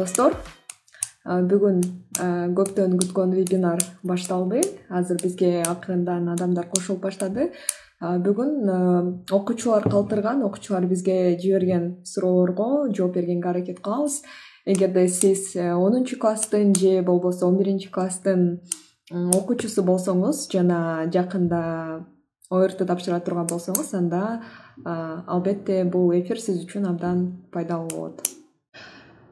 достор бүгүн көптөн күткөн вебинар башталды. Азыр бизге акырындан адамдар кошулуп баштады. Бүгүн окуучулар калтырган окуучулар бизге жиберген суроолорго жооп бергенге аракет кылабыз. Эгерде сиз э, онунчу класстын же болбосо он биринчи класстын окуучусу болсоңуз жана жакында орт тапшыра турган болсоңуз анда албетте бул эфир сиз үчүн абдан пайдалуу болот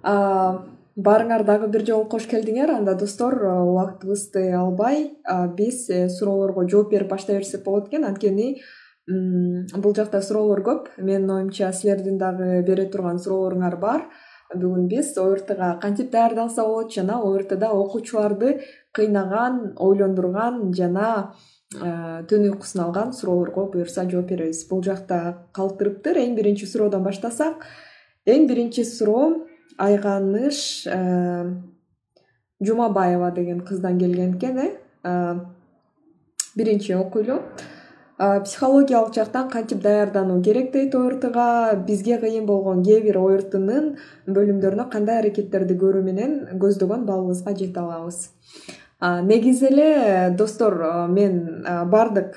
баарыңар дагы бир жолу кош келдиңер анда достор убактыбызды албай биз э, суроолорго жооп берип баштай берсек болот экен. Анткени бул жакта суроолор көп. Менин оюмча силердин дагы бере турган суроолоруңар бар. Бүгүн биз ортга кантип даярдалса болот? Жана ортда окуучуларды кыйнаган ойлондурган жана Э, түн уйкусун алган суроолорго буюрса жооп беребиз. Бул жакта калтырыптыр. Эң биринчи суроодон баштасак эң биринчи суроо айганыш э, жумабаева деген кыздан келген экен э, э биринчи окуйлу. Психологиялык жактан кантип даярдануу керек дейт ортга бизге кыйын болгон кээ бир ортнун бөлүмдөрүнө кандай аракеттерди көрүү менен көздөгөн балыбызга жете алабыз? Негизи эле достор мен баардык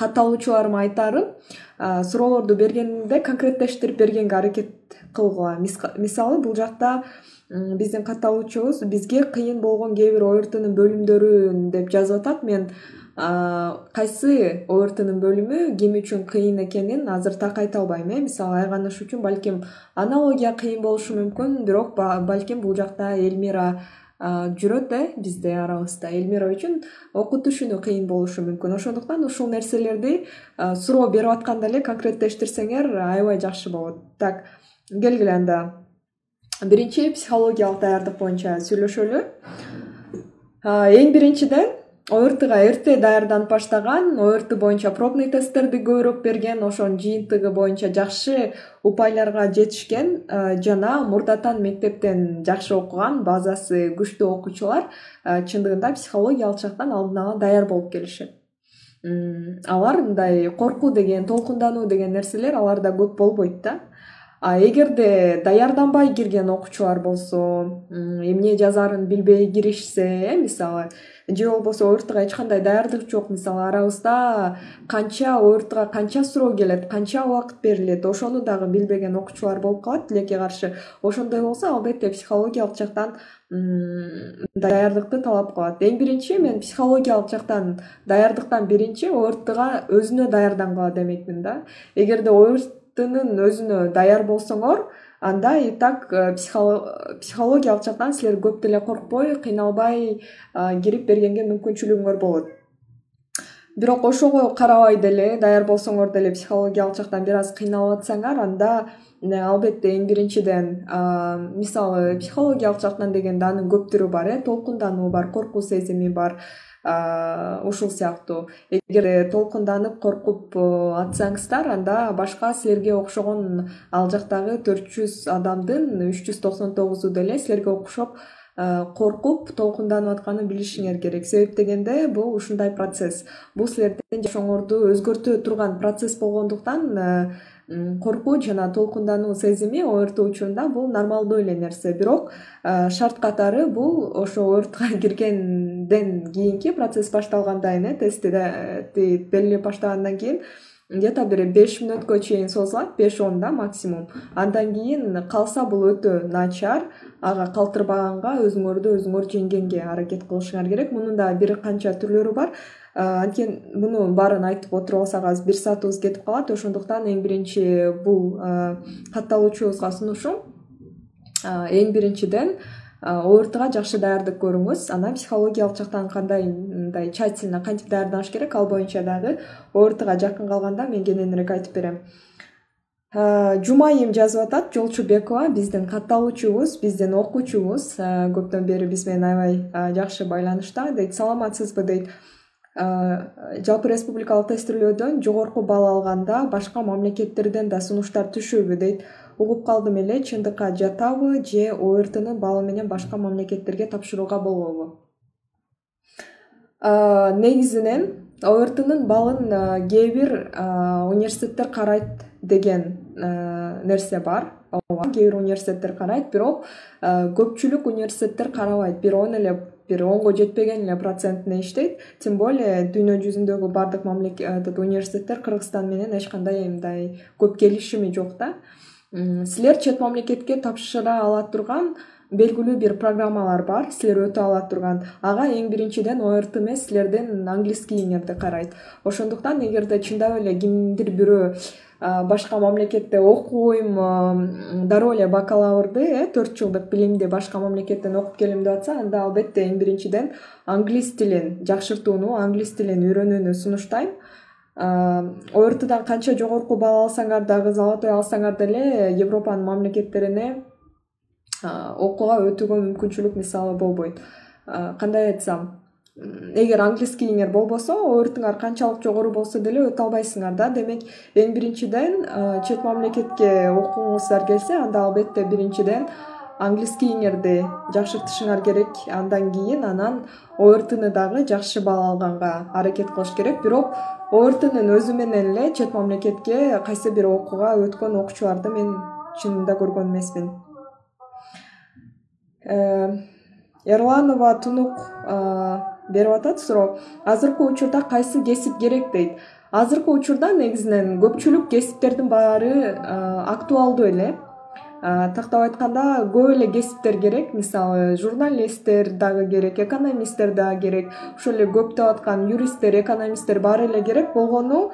катталуучуларыма айтарым суроолорду бергенде конкреттештирип бергенге аракет кылгыла. Мисалы бул жакта биздин катталуучубуз бизге кыйын болгон кээ бир ортнун бөлүмдөрүн деп жазып атат мен кайсы ортнун бөлүмү ким үчүн кыйын экенин азыр так айта албайм э. Мисалы айганыш үчүн балким аналогия кыйын болушу мүмкүн бирок балким бул жакта эльмира жүрөт э бизде арабызда эльмира үчүн окуу түшүнүү кыйын болушу мүмкүн. Ошондуктан ушул нерселерди суроо берип атканда эле конкреттештирсеңер аябай жакшы болот. Так келгиле анда. Биринчи психологиялык даярдык боюнча сүйлөшөлү. Эң биринчиден ортга эрте даярданып баштаган орт боюнча пробный тесттерди көбүрөөк берген ошонун жыйынтыгы боюнча жакшы упайларга жетишкен жана мурдатан мектептен жакшы окуган базасы күчтүү окуучулар чындыгында психологиялык жактан алдын ала даяр болуп келишет. Алар мындай коркуу деген толкундануу деген нерселер аларда көп болбойт да а эгерде даярданбай кирген окуучулар болсо эмне жазаарын билбей киришсе э мисалы же болбосо ортга эч кандай даярдык жок мисалы арабызда канча ортга канча суроо келет канча убакыт берилет ошону дагы билбеген окуучулар болуп калат тилекке каршы. Ошондой болсо албетте психологиялык жактан даярдыкты талап кылат. Эң биринчи мен психологиялык жактан даярдыктан биринчи ортга өзүнө даярдангыла демекмин да. Эгерде өзүнө даяр болсоңор анда и так э, психологиялык жактан силер көп деле коркпой кыйналбай кирип бергенге мүмкүнчүлүгүңөр болот бирок ошого карабай деле даяр болсоңор деле психологиялык жактан бир аз кыйналып атсаңар анда албетте эң биринчиден мисалы психологиялык жактан дегенде анын көп түрү бар э толкундануу бар коркуу сезими бар ушул сыяктуу. Эгер толкунданып коркуп атсаңыздар анда башка силерге окшогон ал жактагы төрт жүз адамдын үч жүз токсон тогузу деле силерге окшоп коркуп толкунданып атканын билишиңер керек. Себеп дегенде бул ушундай процесс. Бул силердин жашооңорду өзгөртө турган процесс болгондуктан коркуу жана толкундануу сезими орт учурунда бул нормалдуу эле нерсе. Бирок шарт катары бул ошо ортко киргенден кийинки процесс башталгандан э тестти белгилеп баштагандан кийин где то бир беш мүнөткө чейин созулат беш он да максимум. Андан кийин калса бул өтө начар. Ага калтырбаганга өзүңөрдү өзүңөр жеңгенге аракет кылышыңар керек. Мунун дагы бир канча түрлөрү бар. Анткени муну баарын айтып отуруп алсак азыр бир саатыбыз кетип калат. Ошондуктан эң биринчи бул катталуучубузга сунушум эң биринчиден ортга жакшы даярдык көрүңүз. Анан психологиялык жактан кандай мындай тщательно кантип даярданыш керек? Ал боюнча дагы ортга жакын калганда мен кененирээк айтып берем. Жумайым жазып атат жолчубекова биздин катталуучубуз биздин окуучубуз көптөн бери биз менен аябай жакшы байланышта дейт. Саламатсызбы? дейт. Жалпы республикалык тестирлөөдөн жогорку балл алганда башка мамлекеттерден да сунуштар түшүүбү? дейт угуп калдым эле чындыкка жатабы же ортнын баллы менен башка мамлекеттерге тапшырууга болобу. Негизинен ортнын баллын кээ бир университеттер карайт деген нерсе бар. Ооба кээ бир университеттер карайт бирок көпчүлүк университеттер карабайт. Бир он эле бир онго жетпеген эле процентине иштейт. Тем более дүйнө жүзүндөгү баардык мамлекет университеттер кыргызстан менен эч кандай мындай көп келишими жок да силер чет мамлекетке тапшыра ала турган белгилүү бир программалар бар силер өтө ала турган. Ага эң биринчиден орт эмес силердин английскийиңерди карайт. Ошондуктан эгерде чындап эле кимдир бирөө башка мамлекетте окуйм дароо эле бакалаврды э төрт жылдык билимди башка мамлекеттен окуп келем деп атса анда албетте эң биринчиден англис тилин жакшыртууну англис тилин үйрөнүүнү сунуштайм ортдан канча жогорку балл алсаңар дагы золотой алсаңар деле европанын мамлекеттерине окууга өтүүгө мүмкүнчүлүк мисалы болбойт. Кандай айтсам эгер английскийиңер болбосо ортуңар канчалык жогору болсо деле өтө албайсыңар да. Демек эң биринчиден чет мамлекетке окугуңуздар келсе анда албетте биринчиден английскийиңерди жакшыртышыңар керек. Андан кийин анан ортны дагы жакшы балл алганга аракет кылыш керек. Бирок ортнун өзү менен эле чет мамлекетке кайсы бир окууга өткөн окуучуларды мен чынында көргөн эмесмин. Э, эрланова тунук берип атат суроо. Азыркы учурда кайсы кесип керек? дейт. Азыркы учурда негизинен көпчүлүк кесиптердин баары актуалдуу эле тактап айтканда көп эле кесиптер керек. Мисалы журналисттер дагы керек экономисттер дагы керек. Ошол эле көп деп аткан юристтер экономисттер баары эле керек болгону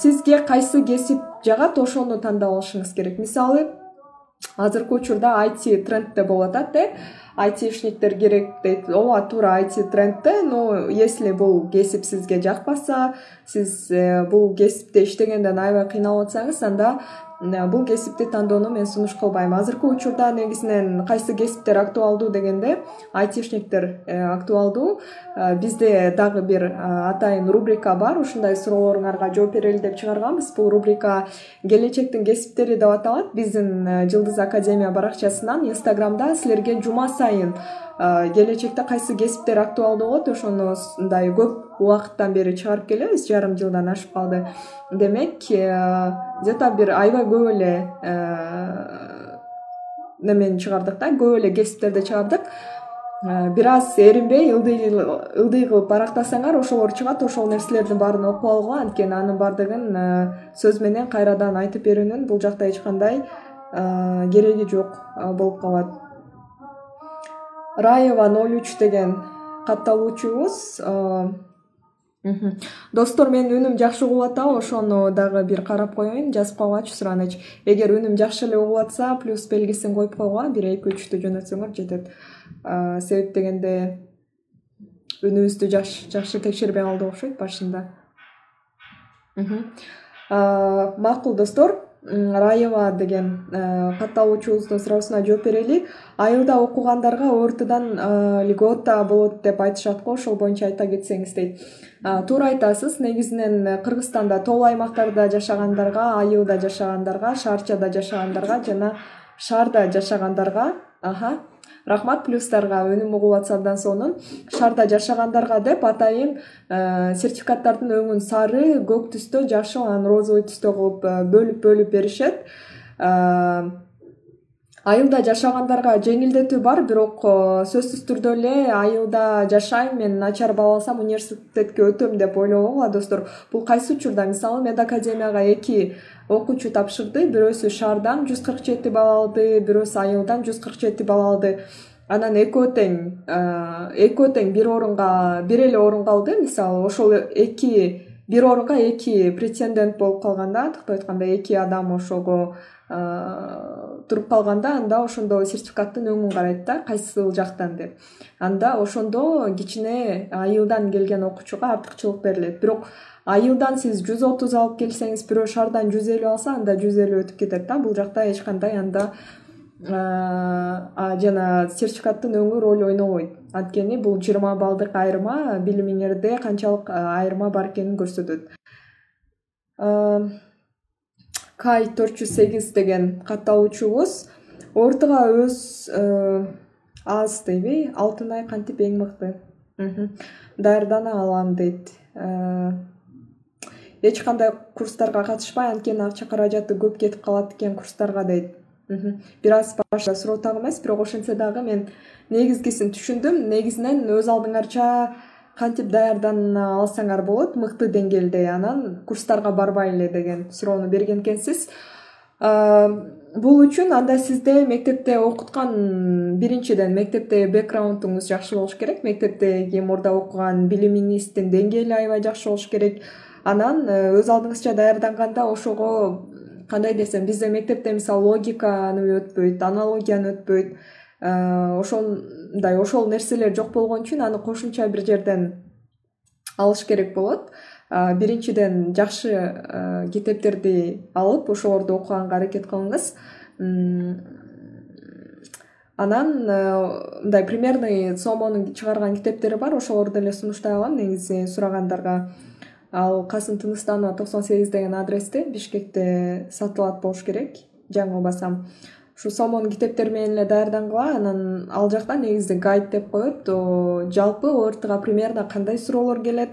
сизге кайсы кесип жагат ошону тандап алышыңыз керек. Мисалы азыркы учурда айти трендте болуп атат э? айтишниктер керек дейт. Ооба туура айти трендте но если бул кесип сизге жакпаса сиз э, бул кесипте иштегенден аябай кыйналып атсаңыз анда бул кесипти тандоону мен сунуш кылбайм азыркы учурда негизинен кайсы кесиптер актуалдуу дегенде айтишниктер э, актуалдуу. Э, бизде дагы бир атайын рубрика бар. Ушундай суроолоруңарга жооп берели деп чыгарганбыз бул рубрика келечектин кесиптери деп аталат. Биздин э, жылдыз академия баракчасынан инстаграмда силерге жума сайын келечекте кайсы кесиптер актуалдуу болот? Ошону мындай көп убакыттан бери чыгарып келебиз жарым жылдан ашып калды. Демек э, где то бир аябай көп эле э, немени чыгардык да көп эле кесиптерди чыгардык. Э, бир аз эринбей ылдый кылып барактасаңар ошолор чыгат ошол нерселердин баарын окуп алгыла. Анткени анын баардыгын сөз менен кайрадан айтып берүүнүн бул жакта эч кандай кереги жок болуп калат раева ноль үч деген катталуучубуз достор менин үнүм жакшы угулуп атабы ошону дагы бир карап коеюн жазып койгулачы сураныч. Эгер үнүм жакшы эле угулуп атса плюс белгисин коюп койгула бир эки үчтү жөнөтсөңөр жетет. Себеп дегенде үнүбүздү жакшы текшербей калдык окшойт башында. Макул достор раева деген э, катталуучубуздун суроосуна жооп берели. Айылда окугандарга ортдан э, льгота болот деп айтышат го ошол боюнча айта кетсеңиз дейт. Туура айтасыз негизинен кыргызстанда тоо аймактарда жашагандарга айылда жашагандарга шаарчада жашагандарга жана шаарда жашагандарга рахмат плюстарга үнүм угулуп атса абдан сонун. Шаарда жашагандарга деп атайын э, сертификаттардын өңүн сары көк түстө жашыл анан розовый түстө кылып э, бөлүп бөлүп беришет. Э, айылда жашагандарга жеңилдетүү бар бирок сөзсүз түрдө эле айылда жашайм мен начар балл алсам университетке өтөм деп ойлобогула достор. Бул кайсы учурда? Мисалы мед академияга эки окуучу тапшырды. Бирөөсү шаардан жүз кырк жети балл алды бирөөсү айылдан жүз кырк жети балл алды. Анан экөө тең экөө тең бир орунга бир эле орунга алды мисалы ошол эки бир орунга эки претендент болуп калганда тактап айтканда эки адам ошого туруп калганда анда ошондо сертификаттын өңүн карайт да кайсыл жактан деп. Анда ошондо кичине айылдан келген окуучуга артыкчылык берилет. Бирок айылдан сиз жүз отуз алып келсеңиз бирөө шаардан жүз элүү алса анда жүз элүү өтүп кетет да. Бул жакта эч кандай анда жана сертификаттын өңү роль ойнобойт анткени бул жыйырма баллдык айырма билимиңерде канчалык айырма бар экенин көрсөтөт. Кай төрт жүз сегиз деген катталуучубуз ортуга өз аз дейби алтын ай кантип эң мыкты? Даярдана алам дейт эч кандай курстарга катышпай анткени акча каражаты көп кетип калат экен курстарга дейт. Бир аз башында суроо так эмес бирок ошентсе дагы мен негизгисин түшүндүм. Негизинен өз алдыңарча кантип даярдана алсаңар болот? Мыкты деңгээлде анан курстарга барбайлы деген суроону берген экенсиз. Бул үчүн анда сизде мектепте окуткан биринчиден мектепте бэкграундуңуз жакшы болуш керек. Мектептеги мурда окуган билимиңиздин деңгээли аябай жакшы болуш керек анан э, өз алдыңызча даярданганда ошого кандай десем бизде мектепте мисалы логиканы өтпөйт аналогияны өтпөйт Э, ошондой ошол нерселер жок болгон үчүн аны кошумча бир жерден алыш керек болот. Э, биринчиден жакшы китептерди алып ошолорду окуганга аракет кылыңыз. Анан мындай примерный сомонун чыгарган китептери бар ошолорду деле сунуштай алам. Негизи сурагандарга ал касым тыныстанова токсон сегиз деген адресте бишкекте сатылат болуш керек жаңылбасам ушу сомонун китептери менен эле даярдангыла анан ал жакта негизи гайд деп коет. Жалпы ортга примерно кандай суроолор келет?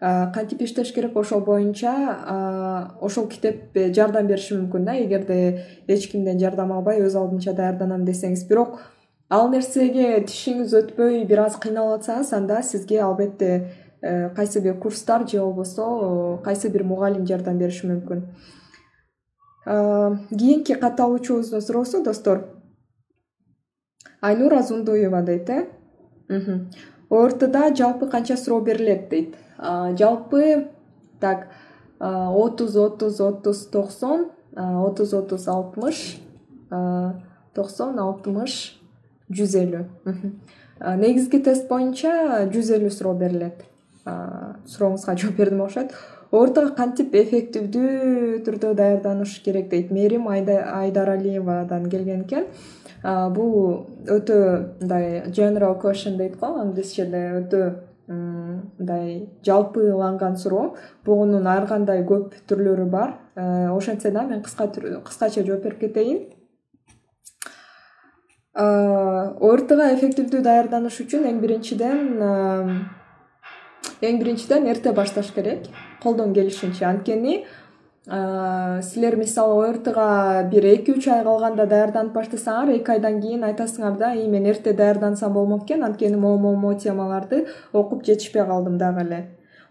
Кантип иштеш керек ошол боюнча? Ошол китеп жардам бериши мүмкүн да? Эгерде эч кимден жардам албай өз алдынча даярданам десеңиз. Бирок ал нерсеге тишиңиз өтпөй бир аз кыйналып атсаңыз анда сизге албетте кайсы бир курстар же болбосо кайсы бир мугалим жардам бериши мүмкүн. Кийинки катталуучубуздун суроосу достор. Айнура зундуева дейт э? Ортда жалпы канча суроо берилет дейт? Жалпы так отуз отуз отуз токсон отуз отуз алтымыш токсон алтымыш жүз элүү. Негизги тест боюнча жүз элүү суроо берилет сурооңузга жооп бердим окшойт. Ортого кантип эффективдүү түрдө даярданыш керек дейт? Мээрим айдаралиевадан келген экен бул өтө мындай general question дейт го. Англисчеде өтө мындай жалпыланган суроо. Бугунун ар кандай көп түрлөрү бар. Ошентсе да мен кыскача жооп берип кетейин. Ортого эффективдүү даярданыш үчүн эң биринчиден эң биринчиден эрте башташ керек. Колдон келишинче. Анткени силер мисалы ортга бир эки үч ай калганда даярданып баштасаңар эки айдан кийин айтасыңар да ии мен эрте даярдансам болмок экен. Анткени могу могу могу темаларды окуп жетишпей калдым дагы эле.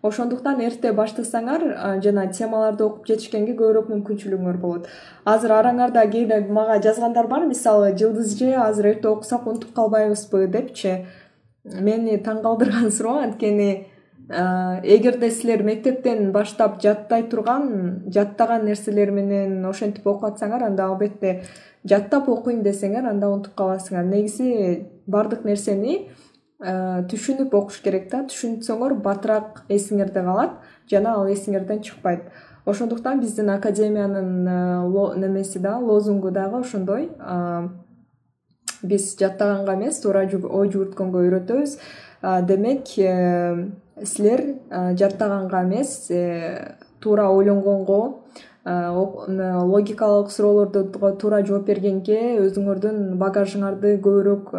Ошондуктан эрте баштасаңар жана темаларды окуп жетишкенге көбүрөөк мүмкүнчүлүгүңөр болот. Азыр араңарда кээде мага жазгандар бар мисалы жылдыз эже азыр эрте окусак унутуп калбайбызбы депчи. Мени таң калтырган суроо анткени эгерде силер мектептен баштап жаттай турган жаттаган нерселер менен ошентип окуп атсаңар анда албетте жаттап окуйм десеңер анда унутуп каласыңар. Негизи баардык нерсени түшүнүп окуш керек да. Түшүнсөңөр батыраак эсиңерде калат жана ал эсиңерден чыкпайт. Ошондуктан биздин академиянын немеси дагы лозунгу дагы ошондой биз жаттаганга эмес туура ой жүгүрткөнгө үйрөтөбүз. Демек э, силер жаттаганга эмес э, туура ойлонгонго логикалык суроолордо туура жооп бергенге өзүңөрдүн багажыңарды көбүрөөк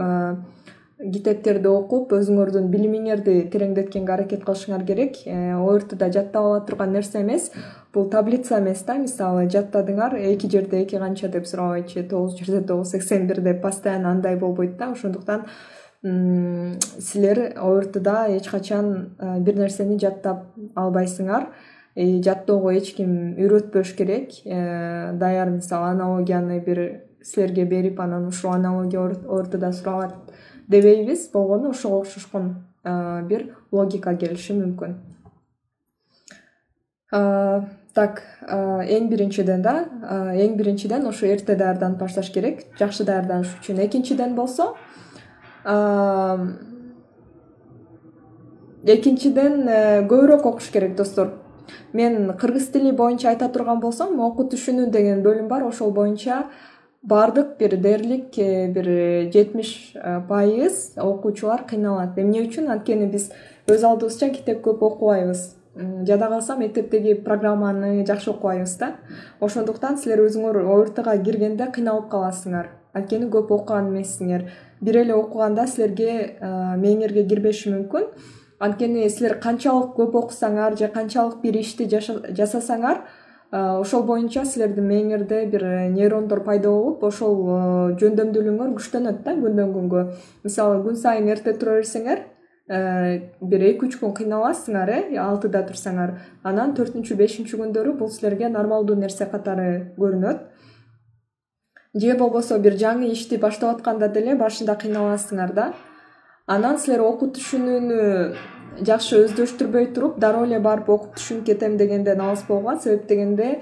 китептерди окуп өзүңөрдүн билимиңерди тереңдеткенге аракет кылышыңар керек. Э, ортда жаттап ала турган нерсе эмес. Бул таблица эмес да мисалы жаттадыңар эки жерде эки канча деп сурабайчы тогуз жерде тогуз сексен бир деп постоянно андай болбойт да. Ошондуктан силер ортда эч качан бир нерсени жаттап албайсыңар. Жаттоого эч ким үйрөтпөш керек. Э, даяр мисалы аналогияны бир силерге берип анан ушул аналогия ортодо суралат дебейбиз болгону ошого окшошкон бир логика келиши мүмкүн. Так эң биринчиден да эң биринчиден ошо эрте даярданып башташ керек жакшы даярданыш үчүн. Экинчиден болсо экинчиден э, көбүрөөк окуш керек достор. Мен кыргыз тили боюнча айта турган болсом окуу түшүнүү деген бөлүм бар. Ошол боюнча баардык бир дээрлик э, бир жетимиш э, пайыз окуучулар кыйналат. Эмне үчүн? Анткени биз өз алдыбызча китеп көп окубайбыз. Жада калса мектептеги программаны жакшы окубайбыз да. Ошондуктан силер өзүңөр ортого киргенде кыйналып каласыңар. Анткени көп окуган эмессиңер бир эле окуганда силерге мээңерге кирбеши мүмкүн. Анткени силер канчалык көп окусаңар же канчалык бир ишти жасасаңар ошол боюнча силердин мээңерде бир нейрондор пайда болуп ошол жөндөмдүүлүгүңөр күчтөнөт да күндөн күнгө. Мисалы күн сайын эрте тура берсеңер бир эки үч күн кыйналасыңар э алтыда турсаңар. Анан төртүнчү бешинчи күндөрү бул силерге нормалдуу нерсе катары көрүнөт же болбосо бир жаңы ишти баштап атканда деле башында кыйналасыңар да. Анан силер окуп түшүнүүнү жакшы өздөштүрбөй туруп дароо эле барып окуп түшүнүп кетем дегенден алыс болгула себеп дегенде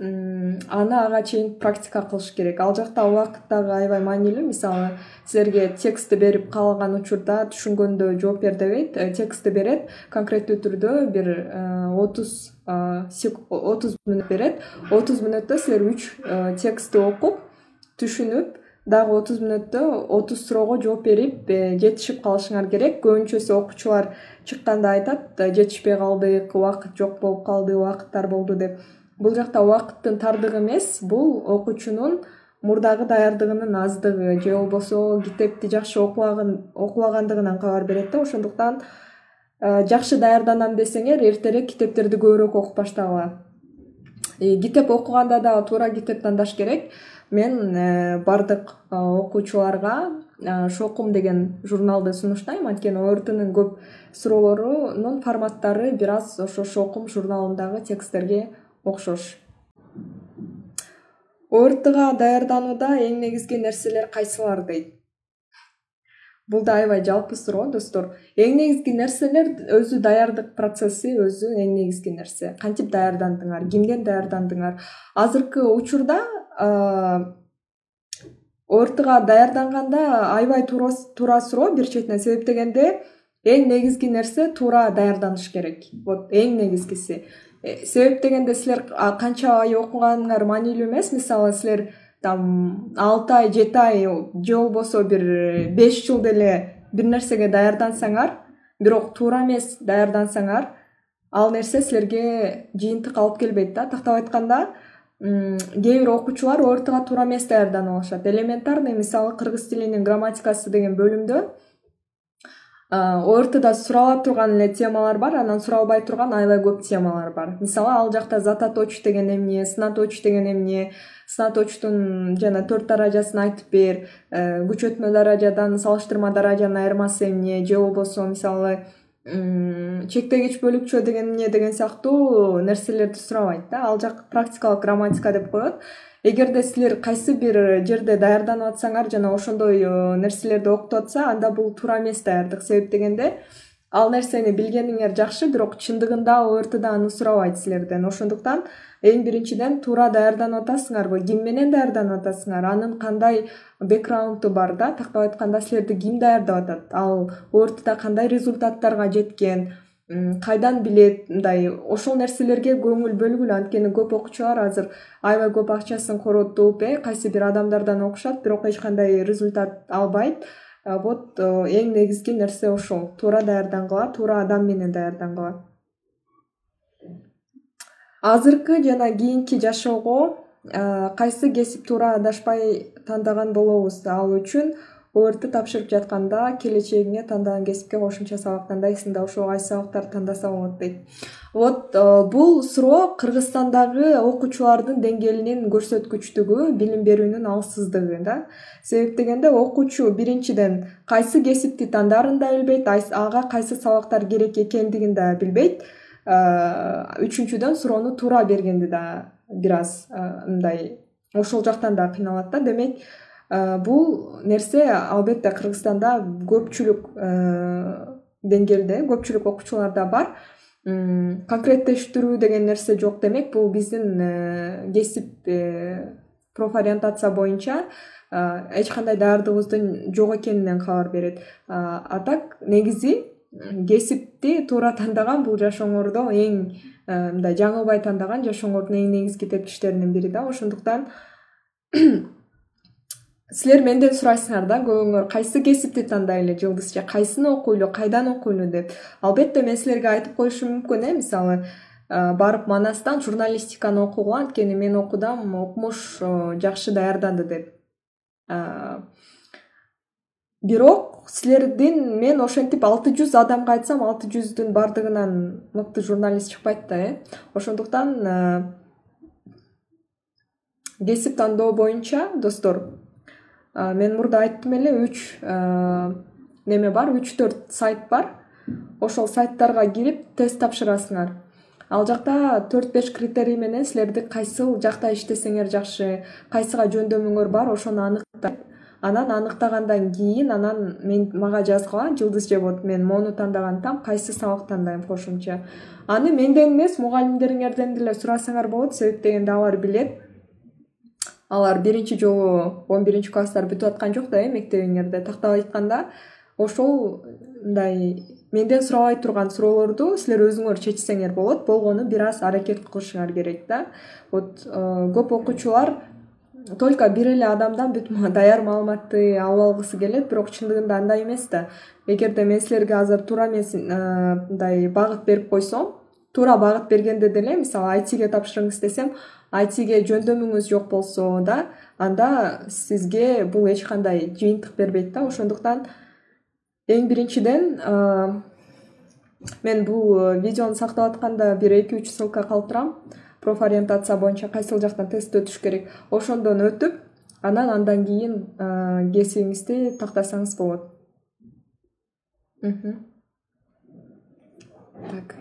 аны ага чейин практика кылыш керек. Ал жакта убакыт дагы аябай маанилүү. Мисалы силерге текстти берип каалаган учурда түшүнгөндө жооп бер дебейт. Э, текстти берет конкреттүү түрдө бир э, отуз отуз мүнөт берет. Отуз мүнөттө силер үч э, текстти окуп түшүнүп дагы отуз мүнөттө отуз суроого жооп берип жетишип калышыңар керек. Көбүнчөсү окуучулар чыкканда айтат жетишпей калдык убакыт жок болуп калды убакыт тар болду деп. Бул жакта убакыттын тардыгы эмес бул окуучунун мурдагы даярдыгынын аздыгы. Же болбосо китепти жакшы окубагандыгынан кабар берет да ошондуктан жакшы даярданам десеңер эртерээк китептерди көбүрөөк окуп баштагыла. Китеп окуганда дагы туура китеп тандаш керек мен э, баардык окуучуларга шокум деген журналды сунуштайм. Анткени орттнун көп суроолорунун форматтары бир аз ошо шокум журналындагы тексттерге окшош. Ортга даярданууда эң негизги нерселер кайсылар дейт? Бул да аябай жалпы суроо достор. Эң негизги нерселер өзү даярдык процесси өзү эң негизги нерсе. Кантип даярдандыңар кимден даярдандыңар? Азыркы учурда ортга даярданганда аябай туура суроо бир четинен себеп дегенде эң негизги нерсе туура даярданыш керек. Вот эң негизгиси. Э, себеп дегенде силер канча ай окуганыңар маанилүү эмес. Мисалы силер там алты ай жети ай же болбосо бир беш жыл деле бир нерсеге даярдансаңар бирок туура эмес даярдансаңар ал нерсе силерге жыйынтык алып келбейт да. Тактап айтканда кээ бир окуучулар ортга туура эмес даярданып алышат. Элементарный мисалы кыргыз тилинин грамматикасы деген бөлүмдө ортда сурала турган эле темалар бар анан суралбай турган аябай көп темалар бар. Мисалы ал жакта затоточ деген эмне снаточ деген эмне снаточтун жана төрт даражасын айтып бер э, күчөтмө даражадан салыштырма даражанын айырмасы эмне же болбосо мисалы чектегич бөлүкчө деген эмне деген сыяктуу нерселерди сурабайт да. Ал жак практикалык грамматика деп коет. Эгерде силер кайсы бир жерде даярданып атсаңар жана ошондой э, нерселерди окутуп атса анда бул туура эмес даярдык себеп дегенде ал нерсени билгениңер жакшы бирок чындыгында ортда аны сурабайт силерден. Ошондуктан эң биринчиден туура даярданып атасыңарбы ким менен даярданып атасыңар? Анын кандай бэкграунду бар да? Тактап айтканда силерди ким даярдап атат? Ал ортда кандай результаттарга жеткен? Кайдан билет? Мындай ошол нерселерге көңүл бөлгүлө. Анткени көп окуучулар азыр аябай көп акчасын коротуп э кайсы бир адамдардан окушат бирок эч кандай результат албайт. Вот э, эң негизги нерсе ошол. Туура даярдангыла туура адам менен даярдангыла азыркы жана кийинки жашоого кайсы кесип туура адашпай тандаган болобуз ал үчүн орт тапшырып жатканда келечегиңе тандаган кесипке кошумча сабак тандайсың да ошол кайсы сабактарды тандаса болот дейт. Вот э, бул суроо кыргызстандагы окуучулардын деңгээлинин көрсөткүчтүгү билим берүүнүн алсыздыгы да. Себеп дегенде окуучу биринчиден кайсы кесипти тандаарын да билбейт ага кайсы сабактар керек экендигин да билбейт. э, үчүнчүдөн суроону туура бергенди да бир аз э, мындай ошол жактан да кыйналат да. Демек Э, бул нерсе албетте кыргызстанда көпчүлүк э, деңгээлде көпчүлүк окуучуларда бар. Конкреттештирүү деген нерсе жок. Демек бул биздин э, кесип профориентация боюнча эч кандай даярдыгыбыздын жок экенинен кабар берет. А так негизи кесипти туура тандаган бул жашооңордо эң мындай жаңылбай тандаган жашооңордун эң негизги тепкичтеринин бири да. Ошондуктан силер менден сурайсыңар да көбүңөр кайсы кесипти тандайлы жылдыз же кайсыны окуйлу кайдан окуйлу деп. Албетте мен силерге айтып коюшум мүмкүн э мисалы барып манастан журналистиканы окугула анткени мен окудум окумуш жакшы даярданды деп. Бирок силердин мен ошентип алты жүз адамга айтсам алты жүздүн баардыгынан мыкты журналист чыкпайт да э. Ошондуктан кесип тандоо боюнча достор мен мурда айттым эле үч неме бар үч төрт сайт бар. Ошол сайттарга кирип тест тапшырасыңар. Ал жакта төрт беш критерий менен силерди кайсыл жакта иштесеңер жакшы кайсыга жөндөмүңөр бар ошону аныктайт анан аныктагандан кийин анан мен мага жазгыла жылдыз жебот мен моуну тандаган атам кайсы сабак тандайм кошумча. Аны менден эмес мугалимдериңерден деле сурасаңар болот себеп дегенде алар билет. Алар биринчи жолу он биринчи класстар бүтүп аткан жок да э мектебиңерде. Тактап айтканда ошол мындай менден сурабай турган суроолорду силер өзүңөр чечсеңер болот болгону бир аз аракет кылышыңар керек да. Вот э, көп окуучулар только бир эле адамдан бүт даяр маалыматты алып алгысы келет бирок чындыгында андай эмес да. Эгерде мен силерге азыр туура эмес э, мындай багыт берип койсом туура багыт бергенде деле мисалы айтиге тапшырыңыз десем айтиге жөндөмүңүз жок болсо да анда сизге бул эч кандай жыйынтык бербейт да. Ошондуктан эң биринчиден мен бул видеону сактап атканда бир эки үч ссылка калтырам профориентация боюнча кайсыл жактан тест өтүш керек? Ошондон өтүп анан андан кийин кесибиңизди тактасаңыз болот. Так.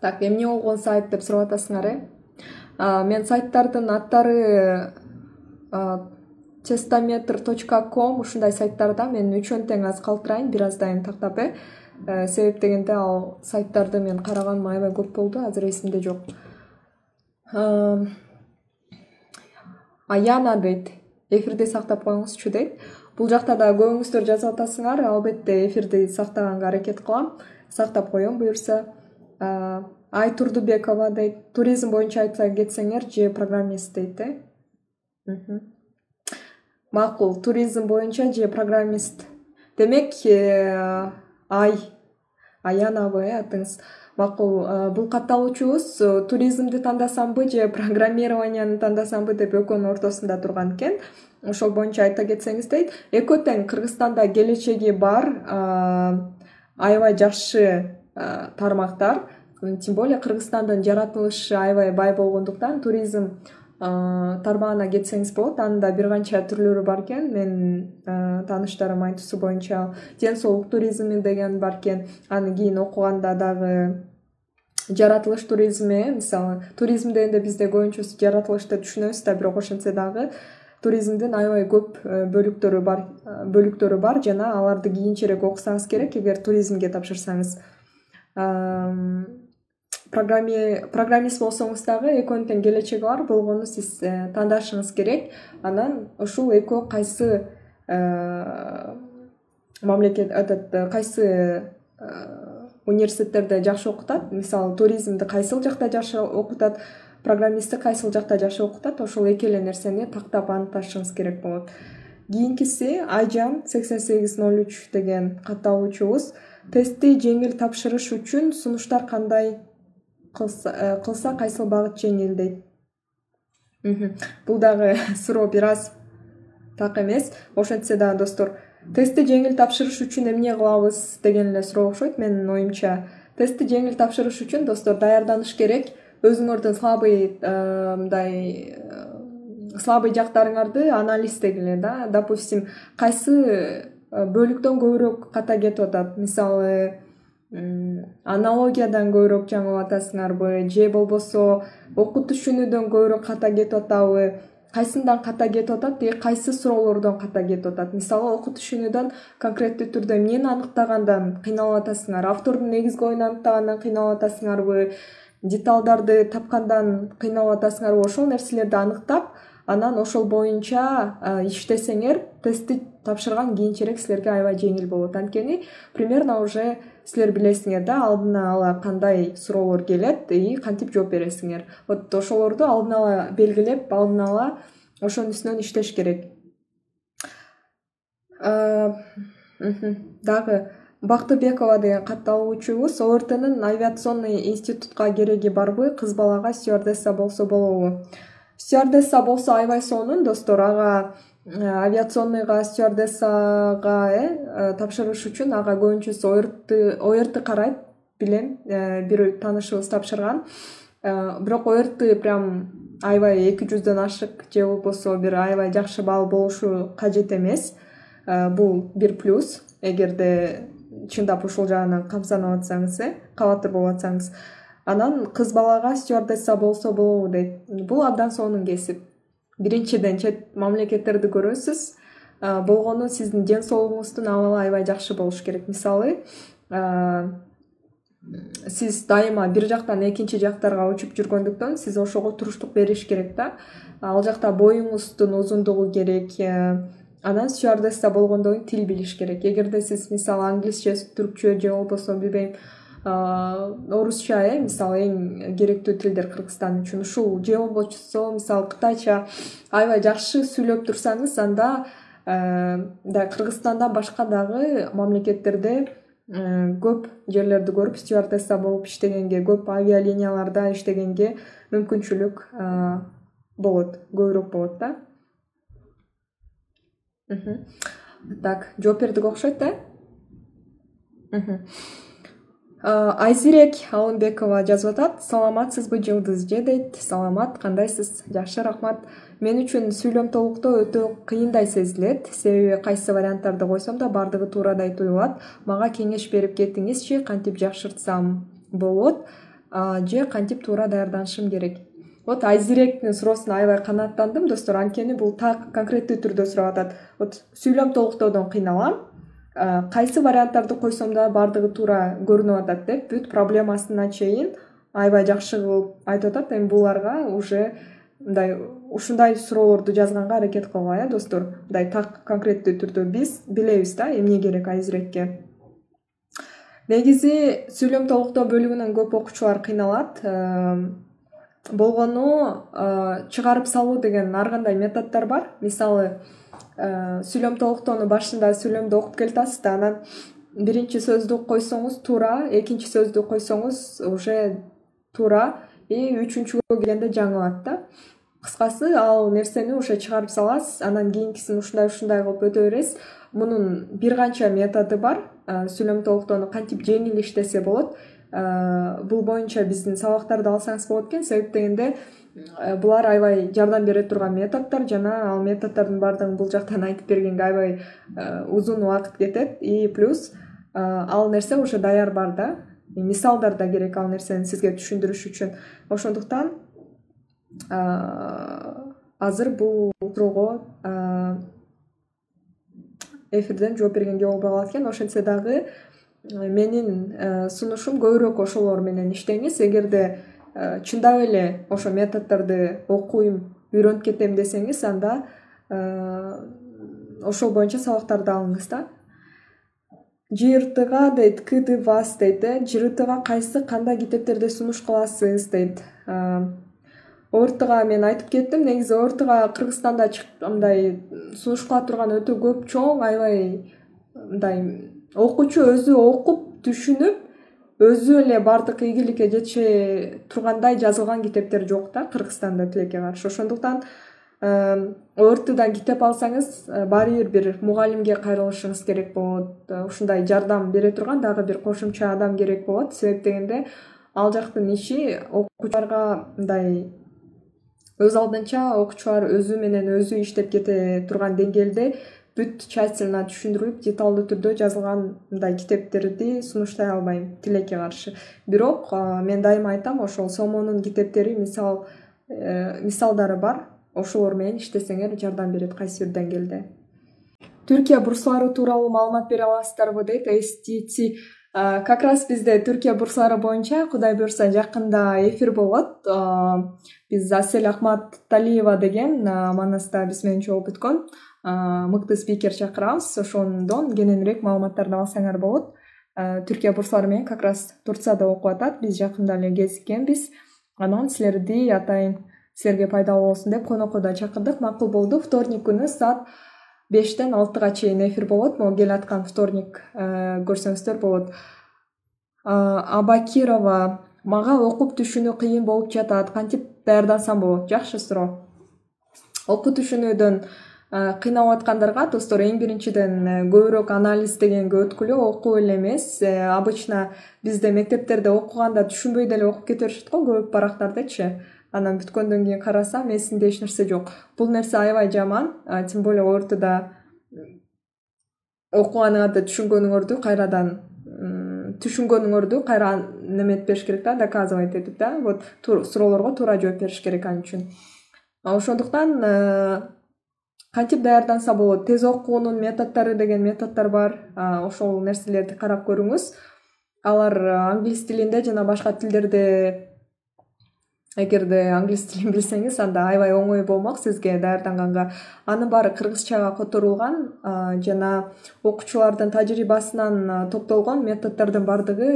Так эмне болгон сайт деп сурап атасыңар э? Мен сайттардын аттары тестометр точка ком ушундай сайттарда мен үчөөнү тең азыр калтырайын бир аздайын тактап э, э себеп дегенде ал сайттарды мен караганым аябай көп болду азыр эсимде жок. Аяна дейт. Эфирди сактап коюңузчу дейт. Бул жакта дагы көбүңүздөр жазып атасыңар албетте эфирди сактаганга аракет кылам. Сактап коем буюрса ай турдубекова дейт. Туризм боюнча айта кетсеңер же программист дейт э? Макул. Туризм боюнча же программист. Демек э, ай аянабы э атыңыз. Макул бул катталуучубуз э, туризмди тандасамбы же программированияны тандасамбы деп экөөнүн ортосунда турган экен. Ошол боюнча айта кетсеңиз дейт экөө тең кыргызстанда келечеги бар аябай жакшы тармактар. Тем более кыргызстандын жаратылышы аябай бай болгондуктан туризм тармагына кетсеңиз болот. Анын да бир канча түрлөрү бар экен. Менин тааныштарым айтуусу боюнча ден соолук туризми деген бар экен. Аны кийин окуганда дагы жаратылыш туризми мисалы туризм дегенде бизде көбүнчө жаратылышты түшүнөбүз да бирок ошентсе дагы туризмдин аябай көп бөлүктөрү бар бөлүктөрү бар. Жана аларды кийинчерээк окусаңыз керек эгер туризмге тапшырсаңыз программист болсоңуз дагы экөөнүн тең келечеги бар. Болгону сиз э, тандашыңыз керек. Анан ушул экөө кайсы мамлекет этот кайсы университеттерде жакшы окутат. Мисалы туризмди кайсыл жакта жакшы окутат программистти кайсыл жакта жакшы окутат ошол эки эле нерсени тактап аныкташыңыз керек болот. Кийинкиси айжан сексен сегиз ноль үч деген катталуучубуз. Тестти жеңил тапшырыш үчүн сунуштар кандай кылса э, кайсыл багыт жеңил дейт бул дагы суроо бир аз так эмес. Ошентсе дагы достор тестти жеңил тапшырыш үчүн эмне кылабыз деген эле суроо окшойт менин оюмча тестти жеңил тапшырыш үчүн достор даярданыш керек. Өзүңөрдүн слабый э, мындай э, слабый жактарыңарды анализдегиле да. Допустим кайсы бөлүктөн көбүрөөк ката кетип атат? Мисалы аналогиядан көбүрөөк жаңылып атасыңарбы же болбосо окуу түшүнүүдөн көбүрөөк ката кетип атабы кайсындан ката кетип атат и кайсы суроолордон ката кетип атат? Мисалы окуу түшүнүүдөн конкреттүү түрдө эмнени аныктагандан кыйналып атасыңар автордун негизги оюн аныктагандан кыйналып атасыңарбы деталдарды тапкандан кыйналып атасыңарбы ошол нерселерди аныктап анан ошол боюнча иштесеңер тестти тапшырган кийинчерээк силерге аябай жеңил болот. Анткени примерно уже силер билесиңер да алдын ала кандай суроолор келет и кантип жооп бересиңер. Вот ошолорду алдын ала белгилеп алдын ала ошонун үстүнөн иштеш керек. Дагы бактыбекова деген катталуучубуз ортнын авиационный институтка кереги барбы кыз балага стюардесса болсо болобу стюардесса болсо аябай сонун достор ага э, авиационныйга стюардессага э, э тапшырыш үчүн ага көбүнчөсү орт орт карайт билем бир таанышыбыз тапшырган. Бирок орт прям аябай эки жүздөн ашык же болбосо бир аябай жакшы балл болушу кажет эмес. Бул бир плюс. Эгерде чындап ушул жагынан камсанып атсаңыз э кабатыр болуп атсаңыз анан кыз балага стюардесса болсо болобу дейт. Бул абдан сонун кесип. Биринчиден чет мамлекеттерди көрөсүз болгону сиздин ден соолугуңуздун абалы аябай жакшы болуш керек. Мисалы сиз дайыма бир жактан экинчи жактарга учуп жүргөндүктөн сиз ошого туруштук бериш керек да. Ал жакта боюңуздун узундугу керек анан стюардесса болгондон кийин тил билиш керек. Эгерде сиз мисалы англисче түркчө же болбосо билбейм орусча э мисалы эң керектүү тилдер кыргызстан үчүн. Ушул же болбосо мисалы кытайча аябай жакшы сүйлөп турсаңыз анда кыргызстандан башка дагы мамлекеттерде көп жерлерди көрүп стюардесса болуп иштегенге көп авиалинияларда иштегенге мүмкүнчүлүк болот көбүрөөк болот да. Так жооп бердик окшойт да айзирек алымбекова жазып атат. Саламатсызбы жылдыз эже дейт. Саламат кандайсыз? Жакшы рахмат мен үчүн сүйлөм толуктоо өтө кыйындай сезилет. Себеби кайсы варианттарды койсом да баардыгы туурадай туюлат мага кеңеш берип кетиңизчи кантип жакшыртсам болот же кантип туура даярданышым керек? Вот айзиректин суроосуна аябай канааттандым достор. Анткени бул так конкреттүү түрдө сурап атат. Вот сүйлөм толуктоодон кыйналам кайсы варианттарды койсом да баардыгы туура көрүнүп атат деп бүт проблемасына чейин аябай жакшы кылып айтып атат. Эми буларга уже мындай ушундай суроолорду жазганга аракет кылгыла э достор. Мындай так конкреттүү түрдө биз билебиз да эмне керек айзирекке негизи сүйлөм толуктоо бөлүгүнөн көп окуучулар кыйналат. Болгону чыгарып салуу деген ар кандай методдор бар. Мисалы сүйлөм толуктоону башында сүйлөмдү окуп келатасыз да анан биринчи сөздү койсоңуз туура экинчи сөздү койсоңуз уже туура и үчүнчүгө келгенде жаңылат да. Кыскасы ал нерсени уже чыгарып саласыз анан кийинкисин ушундай ушундай кылып өтө бересиз. Мунун бир канча методу бар. Сүйлөм толуктоону кантип жеңил иштесе болот бул боюнча биздин сабактарды алсаңыз болот экен. Себеп дегенде булар аябай жардам бере турган методдор жана ал методдордун баардыгын бул жактан айтып бергенге аябай узун убакыт кетет. И плюс ал нерсе уже даяр бар да. Мисалдар да керек ал нерсени сизге түшүндүрүш үчүн. Ошондуктан азыр бул суроого эфирден жооп бергенге болбой калат экен. Ошентсе дагы менин э, сунушум көбүрөөк ошолор менен иштеңиз. Эгерде э, чындап эле ошо методдорду окуйм үйрөнүп кетем десеңиз анда э, ошол боюнча сабактарды алыңыз да. Жртга дейт кды вас дейт э жртга кайсы кандай китептерди сунуш кыласыз дейт. Ортга мен айтып кеттим негизи ортга кыргызстанда мындай сунуш кыла турган өтө көп чоң аябай мындай окуучу өзү окуп түшүнүп өзү эле баардык ийгиликке жете тургандай жазылган китептер жок да кыргызстанда тилекке каршы ошондуктан ортдан китеп алсаңыз э, баары бир бир мугалимге кайрылышыңыз керек болот. Э, ушундай жардам бере турган дагы бир кошумча адам керек болот. Себеп дегенде ал жактын иши окуучуларга мындай өз алдынча окуучулар өзү менен өзү иштеп кете турган деңгээлде бүт тщательно түшүндүрүлүп деталдуу түрдө жазылган мындай китептерди сунуштай албайм тилекке каршы. Бирок мен дайыма айтам ошол сомонун китептери мисал э, мисалдары бар. Ошолор менен иштесеңер жардам берет кайсы бир деңгээлде түркия бурсалары тууралуу маалымат бере аласыздарбы дейт. Stc как раз бизде түркия бурсалары боюнча кудай буюрса жакында эфир болот. Биз асель ахматталиева деген манаста биз менен чогуу өткөн мыкты спикер чакырабыз. Ошондон кененирээк маалыматтарды алсаңар болот. Түркия бурсалары менен как раз турцияда окуп атат. Биз жакында эле кезиккенбиз. Анан силерди атайын силерге пайдалуу болсун деп конокко да чакырдык. Макул болду. Вторник күнү саат бештен алтыга чейин эфир болот. Могу келаткан вторник көрсөңүздөр болот. Абакирова мага окуп түшүнүү кыйын болуп жатат. Кантип даярдансам болот? Жакшы суроо. Окуу түшүнүүдөн кыйналып аткандарга достор эң биринчиден көбүрөөк анализдегенге өткүлө окуп эле эмес. Обычно бизде мектептерде окуганда түшүнбөй деле окуп кете беришет го көп барактардычы анан бүткөндөн кийин карасам эсимде эч нерсе жок. Бул нерсе аябай жаман тем более ортодо окуганыңарды түшүнгөнүңөрдү кайрадан түшүнгөнүңөрдү кайра неметип бериш керек да доказывать этип да. Вот суроолорго туура жооп бериш керек ал үчүн. Ошондуктан э, кантип даярданса болот? Тез окуунун методдору деген методдор бар. Ошол нерселерди карап көрүңүз. Алар англис тилинде жана башка тилдерде эгерде англис тилин билсеңиз анда аябай оңой болмок. Сизге даярданганга анын баары кыргызчага которулган жана окуучулардын тажрыйбасынан топтолгон методдордун баардыгы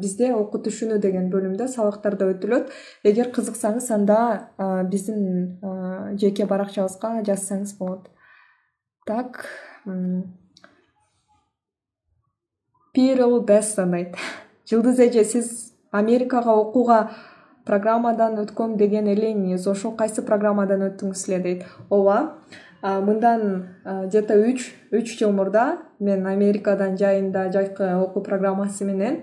бизде окуу түшүнүү деген бөлүмдө сабактарда өтүлөт. Эгер кызыксаңыз анда биздин жеке баракчабызга жазсаңыз болот. Так пирл бессон дейт жылдыз эже сиз америкага окууга программадан өткөм деген элеңиз ошол кайсы программадан өттүңүз эле дейт. Ооба мындан где то үч үч жыл мурда мен америкадан жайында жайкы окуу программасы менен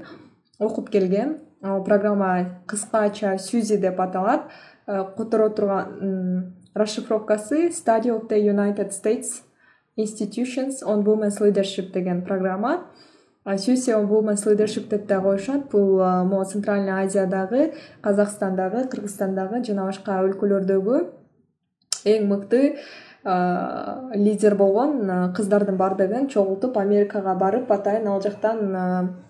окуп келгем. Программа кыскача сюзи деп аталат. Которо турган расшифровкасы study of the united states institutions on womens leadership деген программа leadership деп да коюшат бул могу центральный азиядагы казакстандагы кыргызстандагы жана башка өлкөлөрдөгү эң мыкты лидер болгон кыздардын баардыгын чогултуп америкага барып атайын. Ал жактан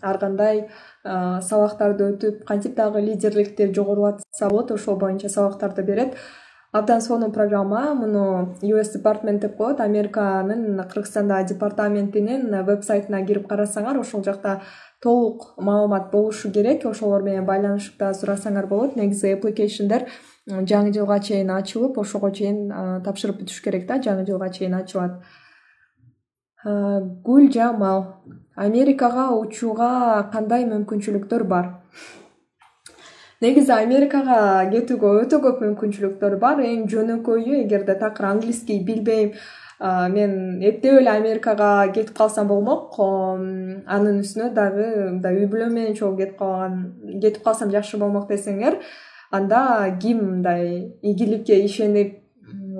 ар кандай сабактарды өтүп кантип дагы лидерликти жогорулатса болот ошол боюнча сабактарды берет абдан сонун программа муну us департмент деп коет. Американын кыргызстандагы департаментинин веб сайтына кирип карасаңар ошол жакта толук маалымат болушу керек. Ошолор менен байланышып дагы сурасаңар болот. Негизи applicationдер жаңы жылга чейин ачылып ошого чейин тапшырып бүтүш керек да жаңы жылга чейин ачылат. Гүл жамал. Америкага учууга кандай мүмкүнчүлүктөр бар негизи америкага кетүүгө өтө көп мүмкүнчүлүктөр бар. Эң жөнөкөйү эгерде такыр английский билбейм мен эптеп эле америкага кетип калсам болмок анын үстүнө дагы мындай үй бүлөм менен чогуу кетип калган кетип калсам жакшы болмок десеңер анда ким мындай ийгиликке ишенип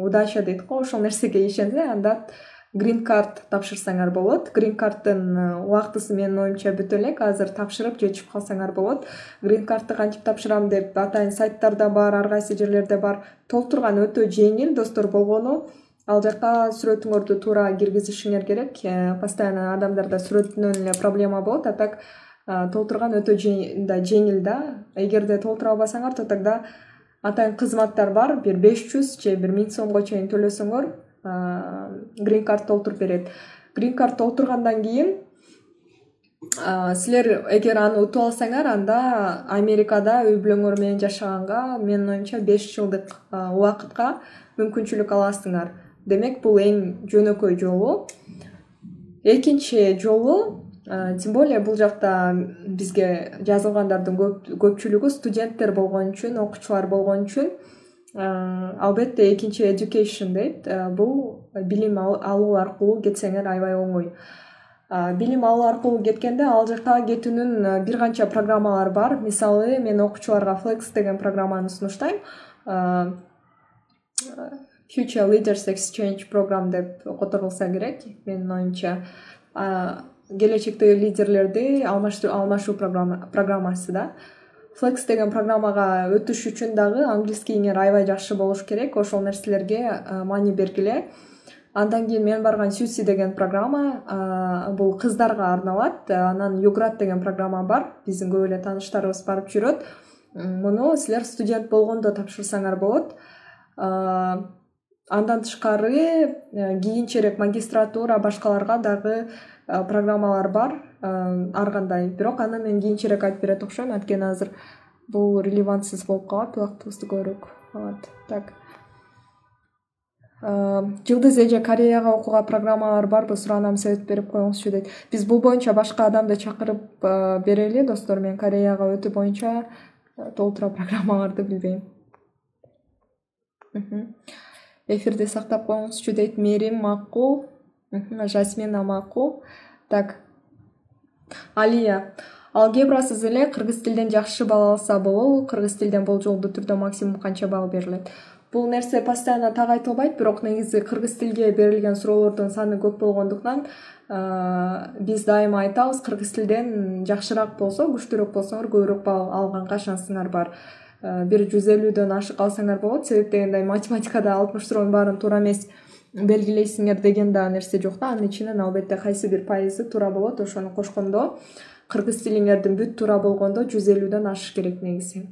удача дейт го ошол нерсеге ишенсе анда грин кард тапшырсаңар болот. Грин кардтын э, убактысы менин оюмча бүтө элек азыр тапшырып же чыгып калсаңар болот. Грин кардты кантип тапшырам деп атайын сайттарда бар ар кайсы жерлерде бар. Толтурган өтө жеңил достор болгону. Ал жака сүрөтүңөрдү туура киргизишиңер керек. Э, постоянно адамдарда сүрөтүнөн эле проблема болот. А так э, толтурган өтө мындай жеңил да. Эгерде толтура албасаңар то тогда атайын кызматтар бар. Бир беш жүз же бир миң сомго чейин төлөсөңөр грин кард толтуруп берет. Грин кард толтургандан кийин силер эгер аны утуп алсаңар анда америкада үй бүлөңөр менен жашаганга менин оюмча беш жылдык убакытка мүмкүнчүлүк аласыңар. Демек бул эң жөнөкөй жолу. Экинчи жолу тем более бул жакта бизге жазылгандардын көпчүлүгү студенттер болгон үчүн окуучулар болгон үчүн албетте экинчи education дейт. Бул билим алуу аркылуу кетсеңер аябай оңой. Билим алуу аркылуу кеткенде ал жака кетүүнүн бир канча программалары бар. Мисалы мен окуучуларга flex деген программаны сунуштайм. Future leaders exchange program деп которулса керек. Менин оюмча келечектеги лидерлерди алмашуу программасы да flex деген программага өтүш үчүн дагы английскийиңер аябай жакшы болуш керек. Ошол нерселерге маани бергиле. Андан кийин мен барган сюси деген программа бул кыздарга арналат. Анан юград деген программа бар. Биздин көп эле тааныштарыбыз барып жүрөт. Муну силер студент болгондо тапшырсаңар болот. Андан тышкары э, кийинчерээк магистратура башкаларга дагы программалар бар ар кандай. Бирок аны мен кийинчерээк айтып берет окшойм. Анткени азыр бул релевантсыз болуп калат убактыбызды көбүрөөк алат так. Жылдыз эже кореяга окууга программалар барбы суранам совет берип коюңузчу дейт. Биз бул боюнча башка адамды чакырып берели. Достор мен кореяга өтүү боюнча толтура программаларды билбейм. Эфирди сактап коюңузчу дейт. Мээрим макул жасмина макул так. Алия. Алгебрасыз эле кыргыз тилден жакшы балл алса болобу. Кыргыз тилден болжолдуу түрдө максимум канча балл берилет? Бул нерсе постоянно так айтылбайт бирок негизи кыргыз тилге берилген суроолордун саны көп болгондуктан биз дайыма айтабыз кыргыз тилден жакшыраак болсо күчтүүрөөк болсоңор көбүрөөк балл алганга шансыңар бар. Бир жүз элүүдөн ашык алсаңар болот. Себеп дегенде математикада алтымыш суроонун баарын туура эмес белгилейсиңер деген да нерсе жок да. Анын ичинен албетте кайсы бир пайызы туура болот ошону кошкондо кыргыз тилиңердин бүт туура болгондо жүз элүүдөн ашыш керек негизи.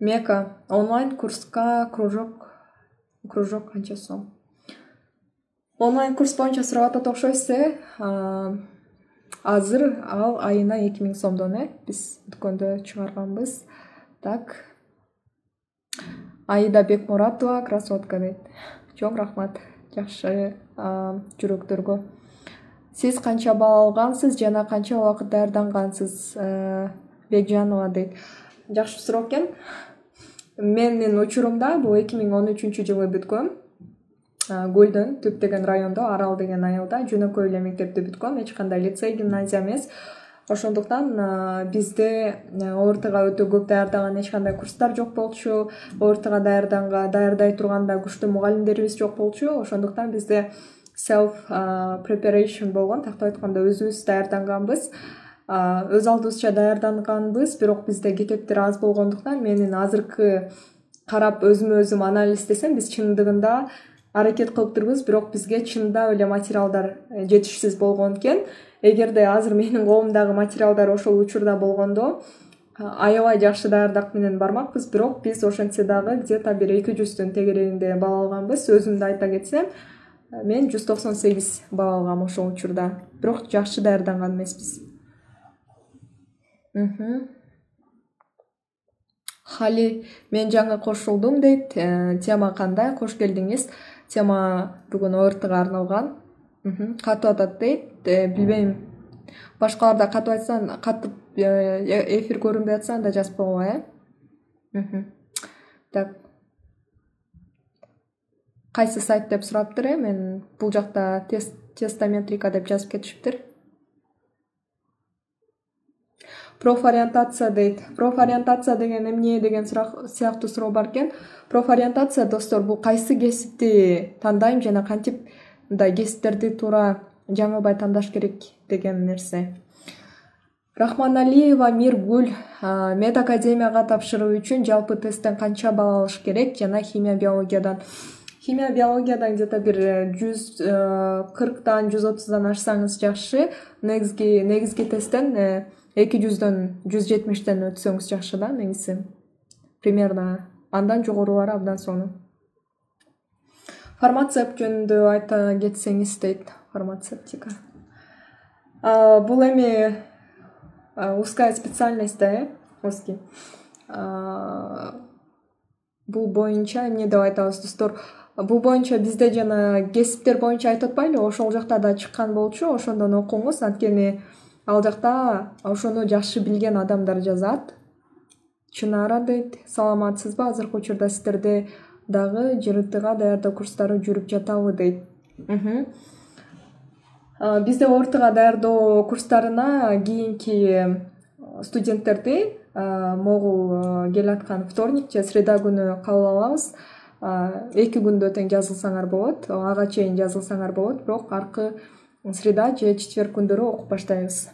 Мека онлайн курска кружок кружок канча сом? Онлайн курс боюнча сурап атат окшойсуз э азыр ал айына эки миң сомдон э? Биз дүкөндө чыгарганбыз. Так аида бекмуратова красотка дейт. Чоң рахмат жакшы жүрөктөргө. Сиз канча балл алгансыз жана канча убакыт даярдангансыз бекжанова дейт. Жакшы суроо экен. Менин учурумда бул эки миң он үчүнчү жылы бүткөм. Көлдөн түп деген райондо арал деген айылда жөнөкөй эле мектепти бүткөм. Эч кандай лицей гимназия эмес ошондуктан бизде ортга өтө көп даярдаган эч кандай курстар жок болчу ортга даярдай турган да күчтүү мугалимдерибиз жок болчу. Ошондуктан бизде self preparation болгон тактап айтканда өзүбүз даярданганбыз. Өз алдыбызча даярданганбыз бирок бизде китептер аз болгондуктан менин азыркы карап өзүмө өзүм анализдесем биз чындыгында аракет кылыптырбыз бирок бизге чындап эле материалдар э, жетишсиз болгон экен эгерде азыр менин колумдагы материалдар ошол учурда болгондо аябай жакшы даярдык менен бармакпыз. Бирок биз ошентсе дагы где то бир эки жүздүн тегерегинде балл алганбыз. Өзүмдү айта кетсем мен жүз токсон сегиз балл алгам ошол учурда. Бирок жакшы даярданган эмеспиз. Хали мен жаңы кошулдум дейт. Э, тема кандай? Кош келдиңиз. Тема бүгүн ортго арналган. Катып атат дейт э, билбейм. Башкаларда катып айтса катып э, эфир көрүнбөй атса анда жазбагыла э? Так. Кайсы сайт деп сураптыр э? Мен бул жакта тестометрика деп жазып кетишиптир. Профориентация дейт. Профориентация деген эмне деген сурак сыяктуу суроо бар экен. Профориентация достор бул кайсы кесипти тандайм жана кантип мындай кесиптерди туура жаңылбай тандаш керек деген нерсе. Рахманалиева миргүл мед академияга тапшыруу үчүн жалпы тесттен канча балл алыш керек? Жана химия биологиядан. Химия биологиядан где то бир жүз э, кырктан жүз отуздан ашсаңыз жакшы. Негизги тесттен э, эки жүздөн жүз жетимиштен өтсөңүз жакшы да негизи. Примерно андан жогорулары абдан сонун фармацепт жөнүндө айта кетсеңиз дейт фармацевтика. Бул эми узкая специальность да э? Узкий. Бул боюнча эмне деп айтабыз достор? Бул боюнча бизде жана кесиптер боюнча айтып атпайлыбы ошол жакта да чыккан болчу ошондон окуңуз. Анткени ал жакта ошону жакшы билген адамдар жазат. Чынара дейт саламатсызбы? Азыркы учурда сиздерде дагы жртга даярдоо курстары жүрүп жатабы дейт бизде ортга даярдоо курстарына кийинки студенттерди могул келаткан вторник же среда күнү кабыл алабыз. Эки күндө тең жазылсаңар болот ага чейин жазылсаңар болот бирок аркы среда же четверг күндөрү окуп баштайбыз.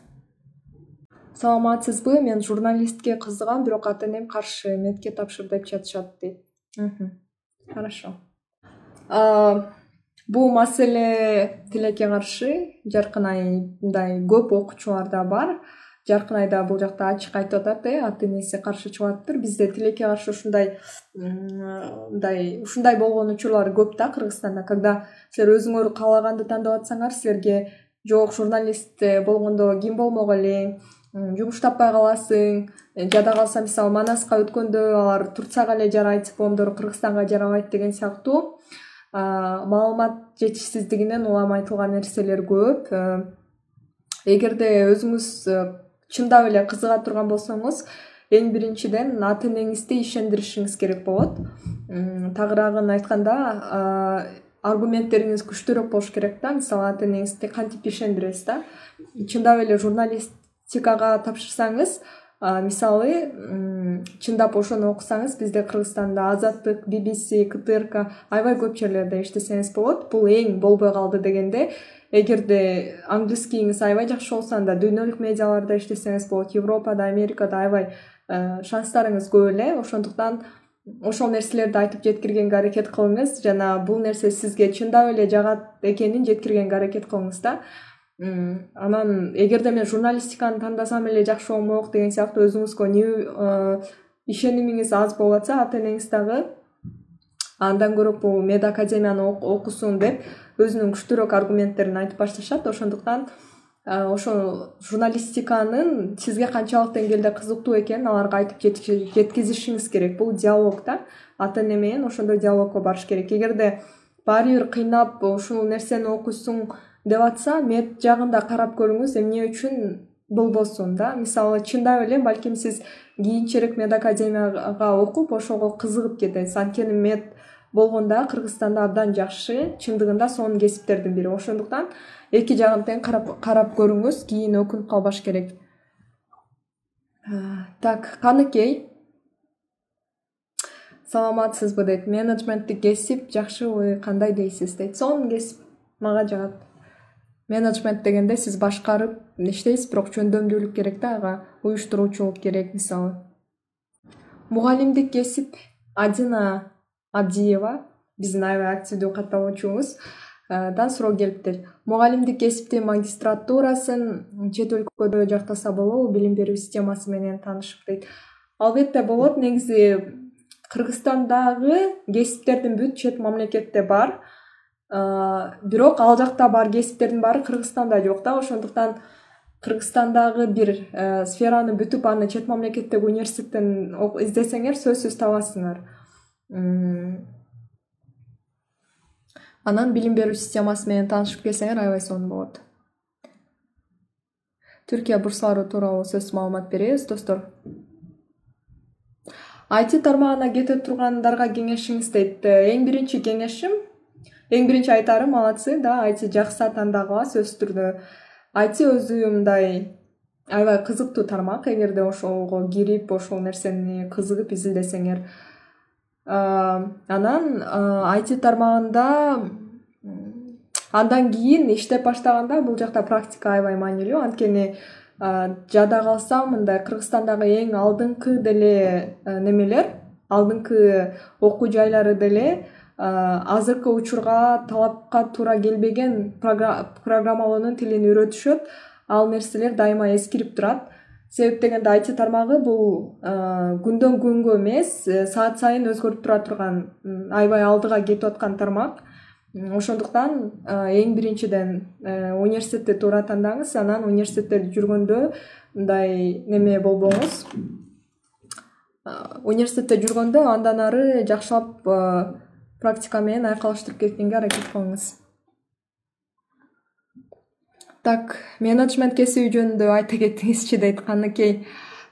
Саламатсызбы? Мен журналистке кызыгам бирок ата энем каршы медке тапшыр деп жатышат дейт хорошо бул маселе тилекке каршы жаркын ай мындай көп окуучуларда бар. Жаркын айда бул жакта ачык айтып атат э ата энеси каршы чыгып атыптыр бизде тилекке каршы ушундай мындай ушундай болгон учурлар көп да кыргызстанда. Когда силер өзүңөр каалаганды тандап атсаңар силерге жок журналист болгондо ким болмок элең жумуш таппай каласың жада калса мисалы манаска өткөндө алар турцияга эле жарайт дипломдору кыргызстанга жарабайт деген сыяктуу маалымат жетишсиздигинен улам айтылган нерселер көп. Эгерде өзүңүз чындап эле кызыга турган болсоңуз эң биринчиден ата энеңизди ишендиришиңиз керек болот. Тагыраагын айтканда аргументтериңиз күчтүүрөөк болуш керек да. Мисалы ата энеңизди кантип ишендиресиз да? Чындап эле журналистикага тапшырсаңыз мисалы чындап ошону окусаңыз бизде кыргызстанда азаттык bbc ктрк аябай көп жерлерде иштесеңиз болот. Бул эң болбой калды дегенде эгерде английскийиңиз аябай жакшы болсо анда дүйнөлүк медиаларда иштесеңиз болот. Европада америкада аябай э, шанстарыңыз көп эле. Ошондуктан ошол нерселерди айтып жеткиргенге аракет кылыңыз жана бул нерсе сизге чындап эле жагат экенин жеткиргенге аракет кылыңыз да анан эгерде мен журналистиканы тандасам эле жакшы болмок деген сыяктуу өзүңүзгө э, ишенимиңиз аз болуп атса ата энеңиз дагы андан көрө бул мед академияны окусун деп өзүнүн күчтүүрөөк аргументтерин айтып башташат. Ошондуктан э, ошол журналистиканын сизге канчалык деңгээлде кызыктуу экенин аларга айтып жеткизишиңиз керек. Бул диалог да. Ата эне менен ошондой диалогко барыш керек. Эгерде баары бир кыйнап ушул нерсени окуйсуң деп атса мед жагын да карап көрүңүз эмне үчүн болбосун да? Мисалы чындап эле балким сиз кийинчерээк мед академияга окуп ошого кызыгып кетесиз. Анткени мед болгон кыргызстанда абдан жакшы чындыгында сонун кесиптердин бири. Ошондуктан эки жагын тең карап көрүңүз кийин өкүнүп калбаш керек. Так каныкей саламатсызбы дейт. Менеджменттик кесип жакшыбы кандай дейсиз дейт. Сонун кесип мага жагат менеджмент дегенде сиз башкарып иштейсиз бирок жөндөмдүүлүк керек да ага уюштуруучулук керек мисалы. Мугалимдик кесип адина абдиева биздин аябай активдүү катталуучубуздан суроо келиптир мугалимдик кесиптин магистратурасын чет өлкөдө жактаса болобу билим берүү системасы менен таанышып дейт. Албетте болот негизи кыргызстандагы кесиптердин бүт чет мамлекетте бар бирок ал жакта бар кесиптердин баары кыргызстанда жок да. Ошондуктан кыргызстандагы бир э, сфераны бүтүп аны чет мамлекеттеги университеттен издесеңер сөзсүз табасыңар. Анан билим берүү системасы менен таанышып келсеңер аябай сонун болот. Түркия бурсалары тууралуу сөзсүз маалымат беребиз достор. Айти тармагына кете тургандарга кеңешиңиз дейт. Э, эң биринчи кеңешим эң биринчи айтарым малацы да айти жакса тандагыла сөзсүз түрдө. Айти өзү мындай аябай кызыктуу тармак эгерде ошого кирип ошол нерсени кызыгып изилдесеңер. Анан айти тармагында андан кийин иштеп баштаганда бул жакта практика аябай маанилүү. Анткени жада калсам мындай кыргызстандагы эң алдыңкы деле немелер алдыңкы окуу жайлары деле азыркы учурга талапка туура келбеген программалоонун тилин үйрөтүшөт. Ал нерселер дайыма эскирип турат. Себеп дегенде айти тармагы бул күндөн күнгө эмес э, саат сайын өзгөрүп тура турган аябай алдыга кетип аткан тармак. Ошондуктан эң биринчиден э, университетти туура тандаңыз анан университетте жүргөндө мындай неме болбоңуз? Университетте жүргөндө андан ары жакшылап практика менен айкалыштырып кеткенге аракет кылыңыз. Так менеджмент кесиби жөнүндө айта кетиңизчи дейт каныкей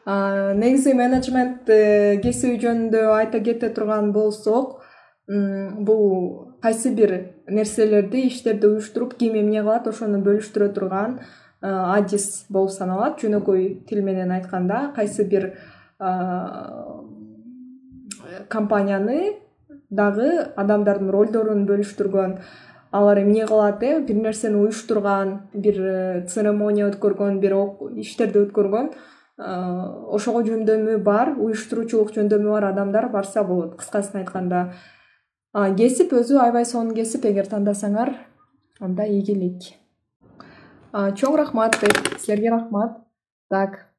негизи менеджмент э, кесиби жөнүндө айта кете турган болсок бул кайсы бир нерселерди иштерди уюштуруп ким эмне кылат ошону бөлүштүрө турган адис болуп саналат. Жөнөкөй тил менен айтканда кайсы бир компанияны дагы адамдардын ролдорун бөлүштүргөн. Алар эмне кылат э? Бир нерсени уюштурган бир э, церемония өткөргөн бир иштерди өткөргөн э, ошого жөндөмү бар уюштуруучулук жөндөмү бар адамдар барса болот кыскасын айтканда. Кесип өзү аябай сонун кесип эгер тандасаңар анда ийгилик. Чоң рахмат силерге рахмат. Так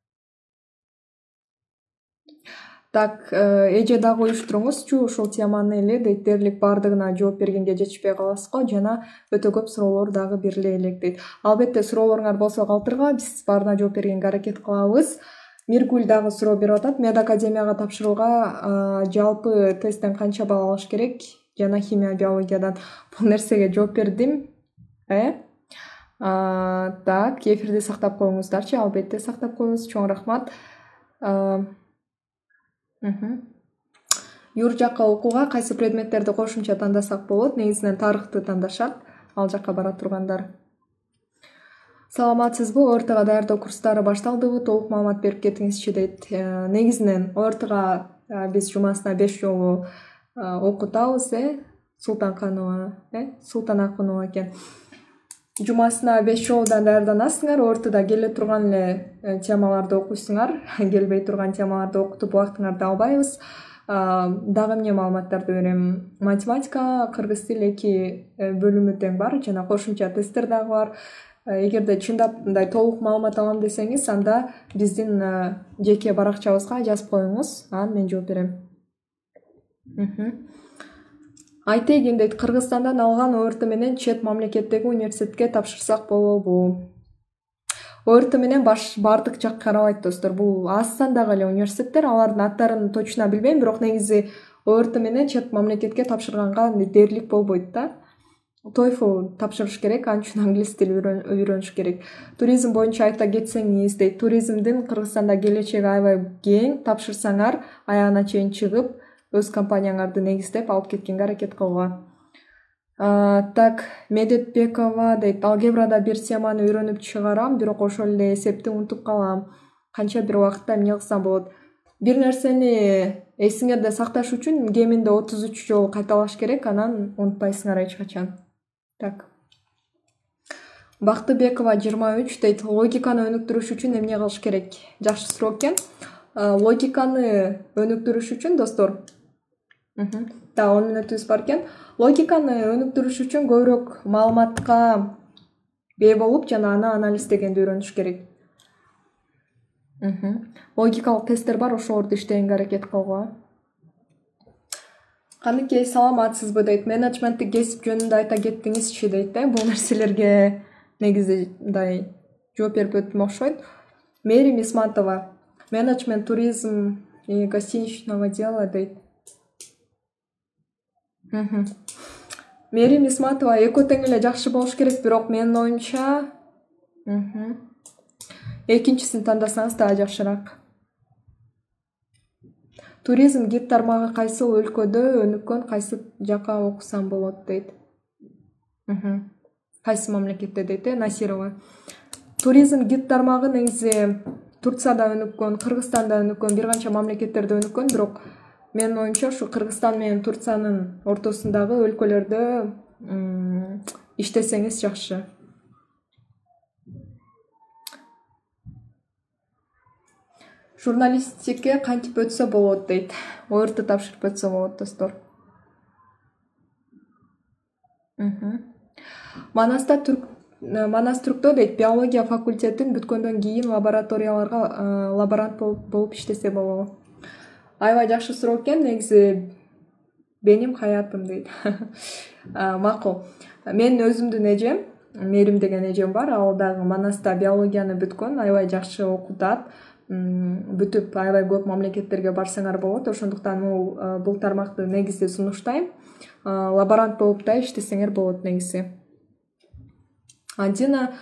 так э, эже дагы уюштуруңузчу ушул теманы эле дейт дээрлик баардыгына жооп бергенге жетишпей каласыз го жана өтө көп суроолор дагы бериле элек дейт. Албетте суроолоруңар болсо калтырга биз баарына жооп бергенге аракет кылабыз. Миргүл дагы суроо берип атат. Мед академияга тапшырууга жалпы тесттен канча балл алыш керек? Жана химия биологиядан бул нерсеге жооп бердим? Э? Так эфирди сактап коюңуздарчы. Албетте сактап коебуз чоң рахмат юр жакка окууга кайсы предметтерди кошумча тандасак болот? Негизинен тарыхты тандашат ал жака бара тургандар. Саламатсызбы? Ортга даярдоо курстары башталдыбы? Толук маалымат берип кетиңизчи дейт. Э, негизинен ортга э, биз жумасына беш жолу э, окутабыз э султанканова э султан акунова экен жумасына беш жолудан даярданасыңар ортодо келе турган эле темаларды окуйсуңар. Келбей турган темаларды окутуп убактыңарды албайбыз. Дагы эмне маалыматтарды берем? Математика кыргыз тили эки бөлүмү тең бар жана кошумча тесттер дагы бар. Э, эгерде чындап мындай толук маалымат алам десеңиз анда биздин э, жеке баракчабызга жазып коюңуз. Анан мен жооп берем айтегин дейт кыргызстандан алган орт менен чет мамлекеттеги университетке тапшырсак болобу. Орт менен баардык жак карабайт достор. Бул аз сандагы эле университеттер алардын аттарын точно билбейм бирок негизи орт менен чет мамлекетке тапшырганга дээрлик болбойт да. Тойфл тапшырыш керек ал үчүн англис тилин үйрөнүш керек. Туризм боюнча айта кетсеңиз дейт туризмдин кыргызстанда келечеги аябай кең. Тапшырсаңар аягына чейин чыгып өз компанияңарды негиздеп алып кеткенге аракет кылгыла так медетбекова дейт алгебрада бир теманы үйрөнүп чыгарам бирок ошол эле эсепти унутуп калам. Канча бир убакытта эмне кылсам болот? Бир нерсени эсиңерде сакташ үчүн кеминде отуз үч жолу кайталаш керек анан унутпайсыңар эч качан. Так. Бактыбекова жыйырма үч дейт логиканы өнүктүрүш үчүн эмне кылыш керек? Жакшы суроо экен. Логиканы өнүктүрүш үчүн достор дагы он мүнөтүбүз бар экен логиканы өнүктүрүш үчүн көбүрөөк маалыматка ээ болуп жана аны анализдегенди үйрөнүш керек. Логикалык тесттер бар ошолорду иштегенге аракет кылгыла. Каныкей саламатсызбы дейт. Менеджменттик кесип жөнүндө айта кеттиңизчи дейт э. Бул нерселерге негизи мындай жооп берип өттүм окшойт. Мээрим исматова менеджмент туризм и гостиничного дела дейт мээрим исматова экөө тең эле жакшы болуш керек бирок менин оюмча экинчисин тандасаңыз дагы жакшыраак. Туризм гид тармагы кайсыл өлкөдө өнүккөн кайсы жака окусам болот дейт. Кайсы мамлекетте дейт э насирова. Туризм гид тармагы негизи турцияда өнүккөн кыргызстанда өнүккөн бир канча мамлекеттерде өнүккөн бирок менин оюмча ушу кыргызстан менен турциянын ортосундагы өлкөлөрдө иштесеңиз жакшы. Журналистикке кантип өтсө болот дейт? Орт тапшырып өтсө болот достор. Манаста манас түрктө дейт биология факультетин бүткөндөн кийин лабораторияларга лаборант болуп иштесе болобу аябай жакшы суроо экен негизи менин хаятым дейт. Макул. Менин өзүмдүн эжем мээрим деген эжем бар. Ал дагы манаста биологияны бүткөн аябай жакшы окутат. Бүтүп аябай көп мамлекеттерге барсаңар болот. Ошондуктан бул тармакты негизи сунуштайм. Лаборант болуп да иштесеңер болот негизи. Дина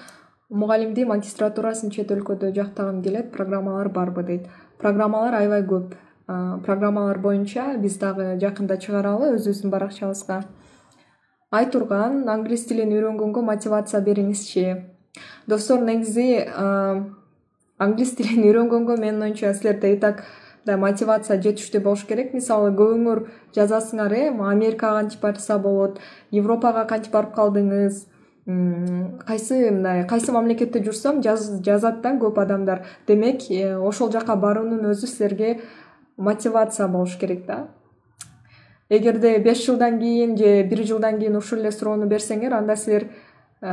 мугалимдин магистратурасын чет өлкөдө жактагым келет. Программалар барбы дейт. Программалар аябай көп программалар боюнча биз дагы жакында чыгаралы өзүбүздүн баракчабызга айтурган англис тилин үйрөнгөнгө мотивация бериңизчи. Достор негизи англис тилин үйрөнгөнгө менин оюмча силерде и так мындай мотивация жетиштүү болуш керек. Мисалы көбүңөр жазасыңар э америкага кантип барса болот европага кантип барып калдыңыз кайсы мындай кайсы мамлекетте жүрсөм жазат да көп адамдар. Демек э, ошол жака баруунун өзү силерге мотивация болуш керек да. Эгерде беш жылдан кийин же бир жылдан кийин ушул эле суроону берсеңер анда силер э,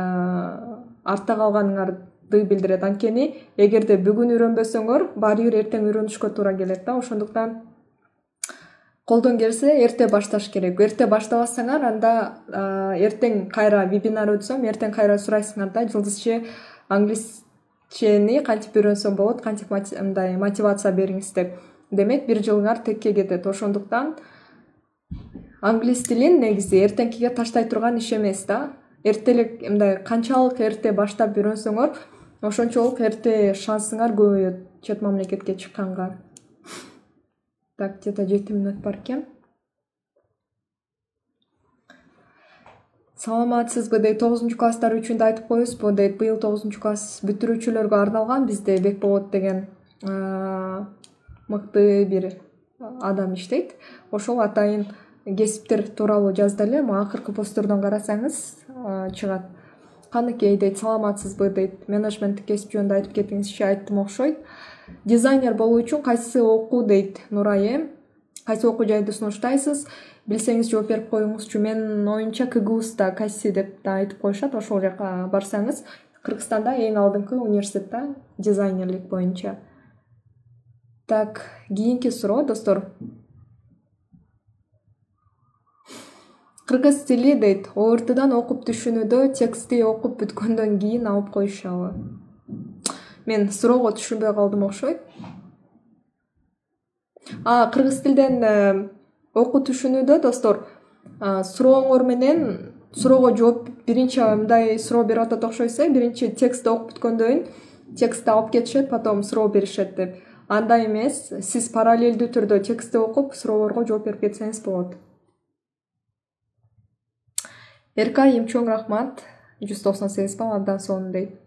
артта калганыңар билдирет. Анткени эгерде бүгүн үйрөнбөсөңөр баары бир эртең үйрөнүшкө туура келет да. Ошондуктан колдон келсе эрте башташ керек. Эрте баштабасаңар анда эртең кайра вебинар өтсөм эртең кайра сурайсыңар да. Жылдызче англисчени кантип үйрөнсөм болот кантип мындай мотивация бериңиз деп демек бир жылыңар текке кетет. Ошондуктан англис тилин негизи эртеңкиге таштай турган иш эмес да. Эртелик мындай канчалык эрте баштап үйрөнсөңөр ошончолук эрте шансыңар көбөйөт чет мамлекетке чыкканга. Так где то жети мүнөт бар экен саламатсызбы дейт тогузунчу класстар үчүн да айтып коебузбу дейт быйыл тогузунчу класс бүтүрүүчүлөргө арналган бизде бекболот деген мыкты бир адам иштейт. Ошол атайын кесиптер тууралуу жазды эле. Могу акыркы посттордон карасаңыз чыгат. Каныкей дейт саламатсызбы дейт. Менеджменттик кесип жөнүндө айтып кетиңизчи айттым окшойт. Дизайнер болуу үчүн кайсы окуу дейт нурай э кайсы окуу жайды сунуштайсыз? Билсеңиз жооп берип коюңузчу. Менин оюмча кгуста кайсы деп да айтып коюшат. Ошол жака барсаңыз кыргызстанда эң алдыңкы университет да дизайнерлик боюнча так кийинки суроо достор. Кыргыз тили дейт. Ортудан окуп түшүнүүдө текстти окуп бүткөндөн кийин алып коюшабы мен суроого түшүнбөй калдым окшойт. Кыргыз тилден э, окуу түшүнүүдө достор сурооңор менен суроого жооп биринчи мындай суроо берип атат окшойсуз э биринчи текстти окуп бүткөндөн кийин текстти алып кетишет потом суроо беришет деп андай эмес сиз параллелдүү түрдө текстти окуп суроолорго жооп берип кетсеңиз болот. Эркай эмчоң рахмат жүз токсон сегиз балл абдан сонун дейт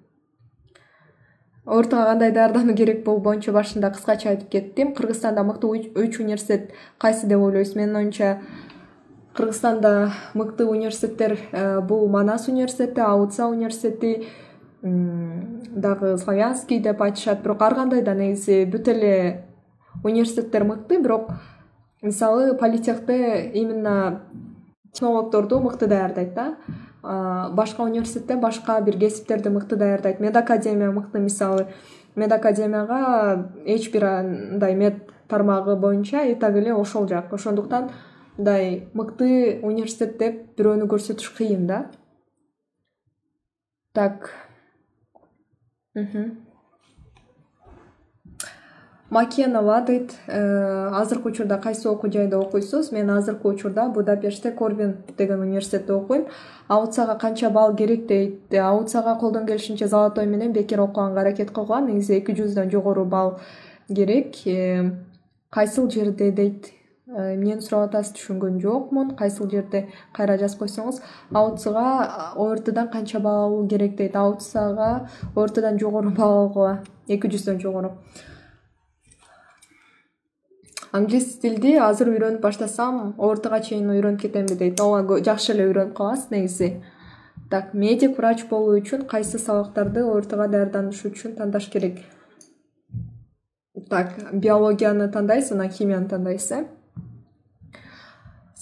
ортого кандай даярдануу керек болуу боюнча башында кыскача айтып кеттим. Кыргызстанда мыкты үч университет кайсы деп ойлойсуз? Менин оюмча кыргызстанда мыкты университеттер э, бул манас университети ауца университети дагы славянский деп айтышат. Бирок ар кандай да негизи бүт эле университеттер мыкты бирок мисалы политехте именно технологдорду мыкты даярдайт да. Башка университетте башка бир кесиптерди мыкты даярдайт. Мед академия мыкты мисалы. Мед академияга эч бир мындай мед тармагы боюнча и так эле ошол жак. Ошондуктан мындай мыкты университет деп бирөөнү көрсөтүш кыйын да. Так макенова дейт э, азыркы учурда кайсы окуу жайда окуйсуз? Мен азыркы учурда будапештте корвин деген университетте окуйм. Ауцага канча балл керек дейт. Ауцага колдон келишинче золотой менен бекер окуганга аракет кылган. Негизи эки жүздөн жогору балл керек. Э, кайсыл жерде дейт эмнени сурап атасыз түшүнгөн жокмун. Кайсыл жерде кайра жазып койсоңуз. Ауцга ортдан канча балл алуу керек дейт. Ауцага ортдан жогору балл алууга эки жүздөн жогору. Англис тилди азыр үйрөнүп баштасам ортого чейин үйрөнүп кетемби дейт. Ооба жакшы эле үйрөнүп каласыз негизи. Так медик врач болуу үчүн кайсы сабактарды ортого даярданыш үчүн тандаш керек? Так биологияны тандайсыз анан химияны тандайсыз э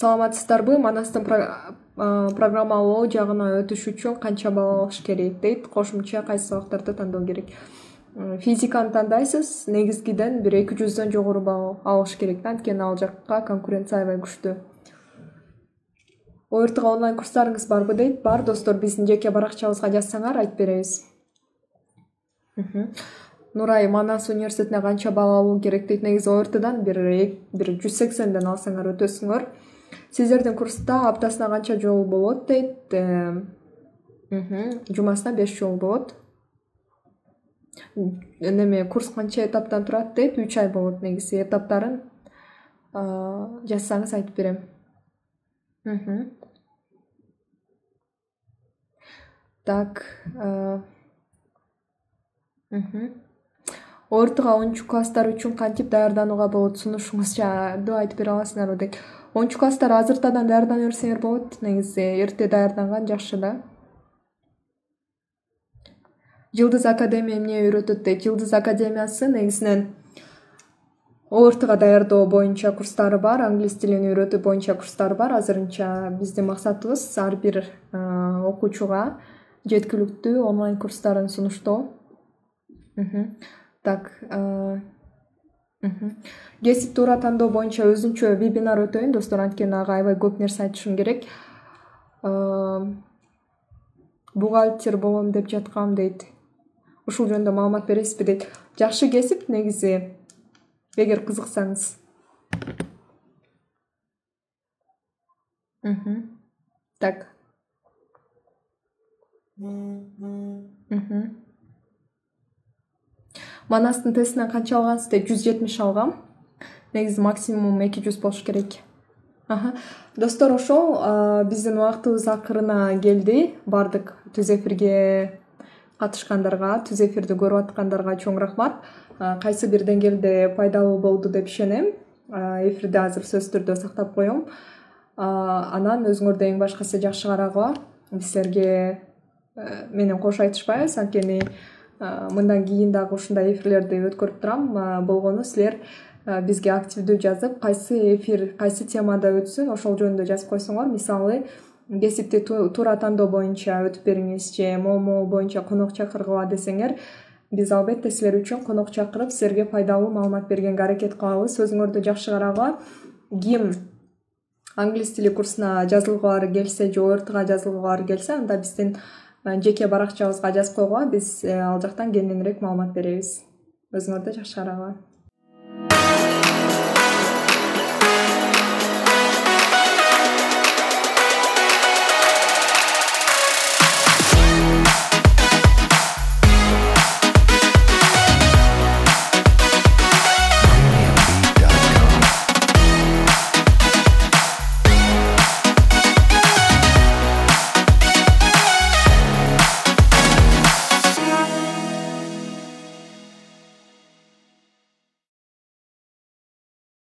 саламатсыздарбы? Манастын программалоо жагына өтүш үчүн канча балл алыш керек дейт? Кошумча кайсы сабактарды тандоо керек? Физиканы тандайсыз негизгиден бир эки жүздөн жогору балл алыш керек да. Анткени ал жакка конкуренция аябай күчтүү. Ортго онлайн курстарыңыз барбы дейт? Бар достор биздин жеке баракчабызга жазсаңар айтып беребиз. Нурай манас университетине канча балл алуу керек дейт? Негизи ортдан бир бир жүз сексенден алсаңар өтөсүңөр сиздердин курста аптасына канча жолу болот дейт? Жумасына беш жолу болот. Неме курс канча этаптан турат дейт? Үч ай болот негизи этаптарын. Жазсаңыз айтып берем. Так ортого онунчу класстар үчүн кантип даярданууга болот? Сунушуңузчу айтып бере аласыңарбы дейт онунчу класстар азыртадан даярдана берсеңер болот. Негизи эрте даярданган жакшы да. Жылдыз академия эмне үйрөтөт дейт? Жылдыз академиясы негизинен ортго даярдоо боюнча курстары бар англис тилин үйрөтүү боюнча курстары бар. Азырынча биздин максатыбыз ар бир окуучуга жеткиликтүү онлайн курстарын сунуштоо. Так кесип туура тандоо боюнча өзүнчө вебинар өтөйүн. Достор анткени ага аябай көп нерсе айтышым керек. Бухгалтер болом деп жаткам дейт. Ушул жөнүндө маалымат бересизби дейт. Жакшы кесип негизи эгер кызыксаңыз. Так манастын тестинен канча алгансыз дейт жүз жетимиш алгам. Негизи максимум эки жүз болуш керек. Достор ошол биздин убактыбыз акырына келди. Баардык түз эфирге катышкандарга түз эфирди көрүп аткандарга чоң рахмат. Кайсы бир деңгээлде пайдалуу болду деп ишенем. Эфирди азыр сөзсүз түрдө сактап коем. Анан өзүңөрдү эң башкысы жакшы карагыла. Биз силерге э, менен кош айтышпайбыз. Анткени мындан кийин дагы ушундай эфирлерди өткөрүп турам. Болгону силер бизге активдүү жазып кайсы эфир кайсы темада өтсүн ошол жөнүндө жазып койсоңор. Мисалы кесипти туура тандоо боюнча өтүп бериңиз же могу боюнча конок чакыргыла десеңер биз албетте силер үчүн конок чакырып силерге пайдалуу маалымат бергенге аракет кылабыз өзүңөрдү жакшы карагыла ким англис тили курсуна жазылгылары келсе же ортга жазылгылары келсе анда биздин жеке баракчабызга жазып койгула биз э, ал жактан кеңирээк маалымат беребиз. Өзүңөрдү жакшы карагыла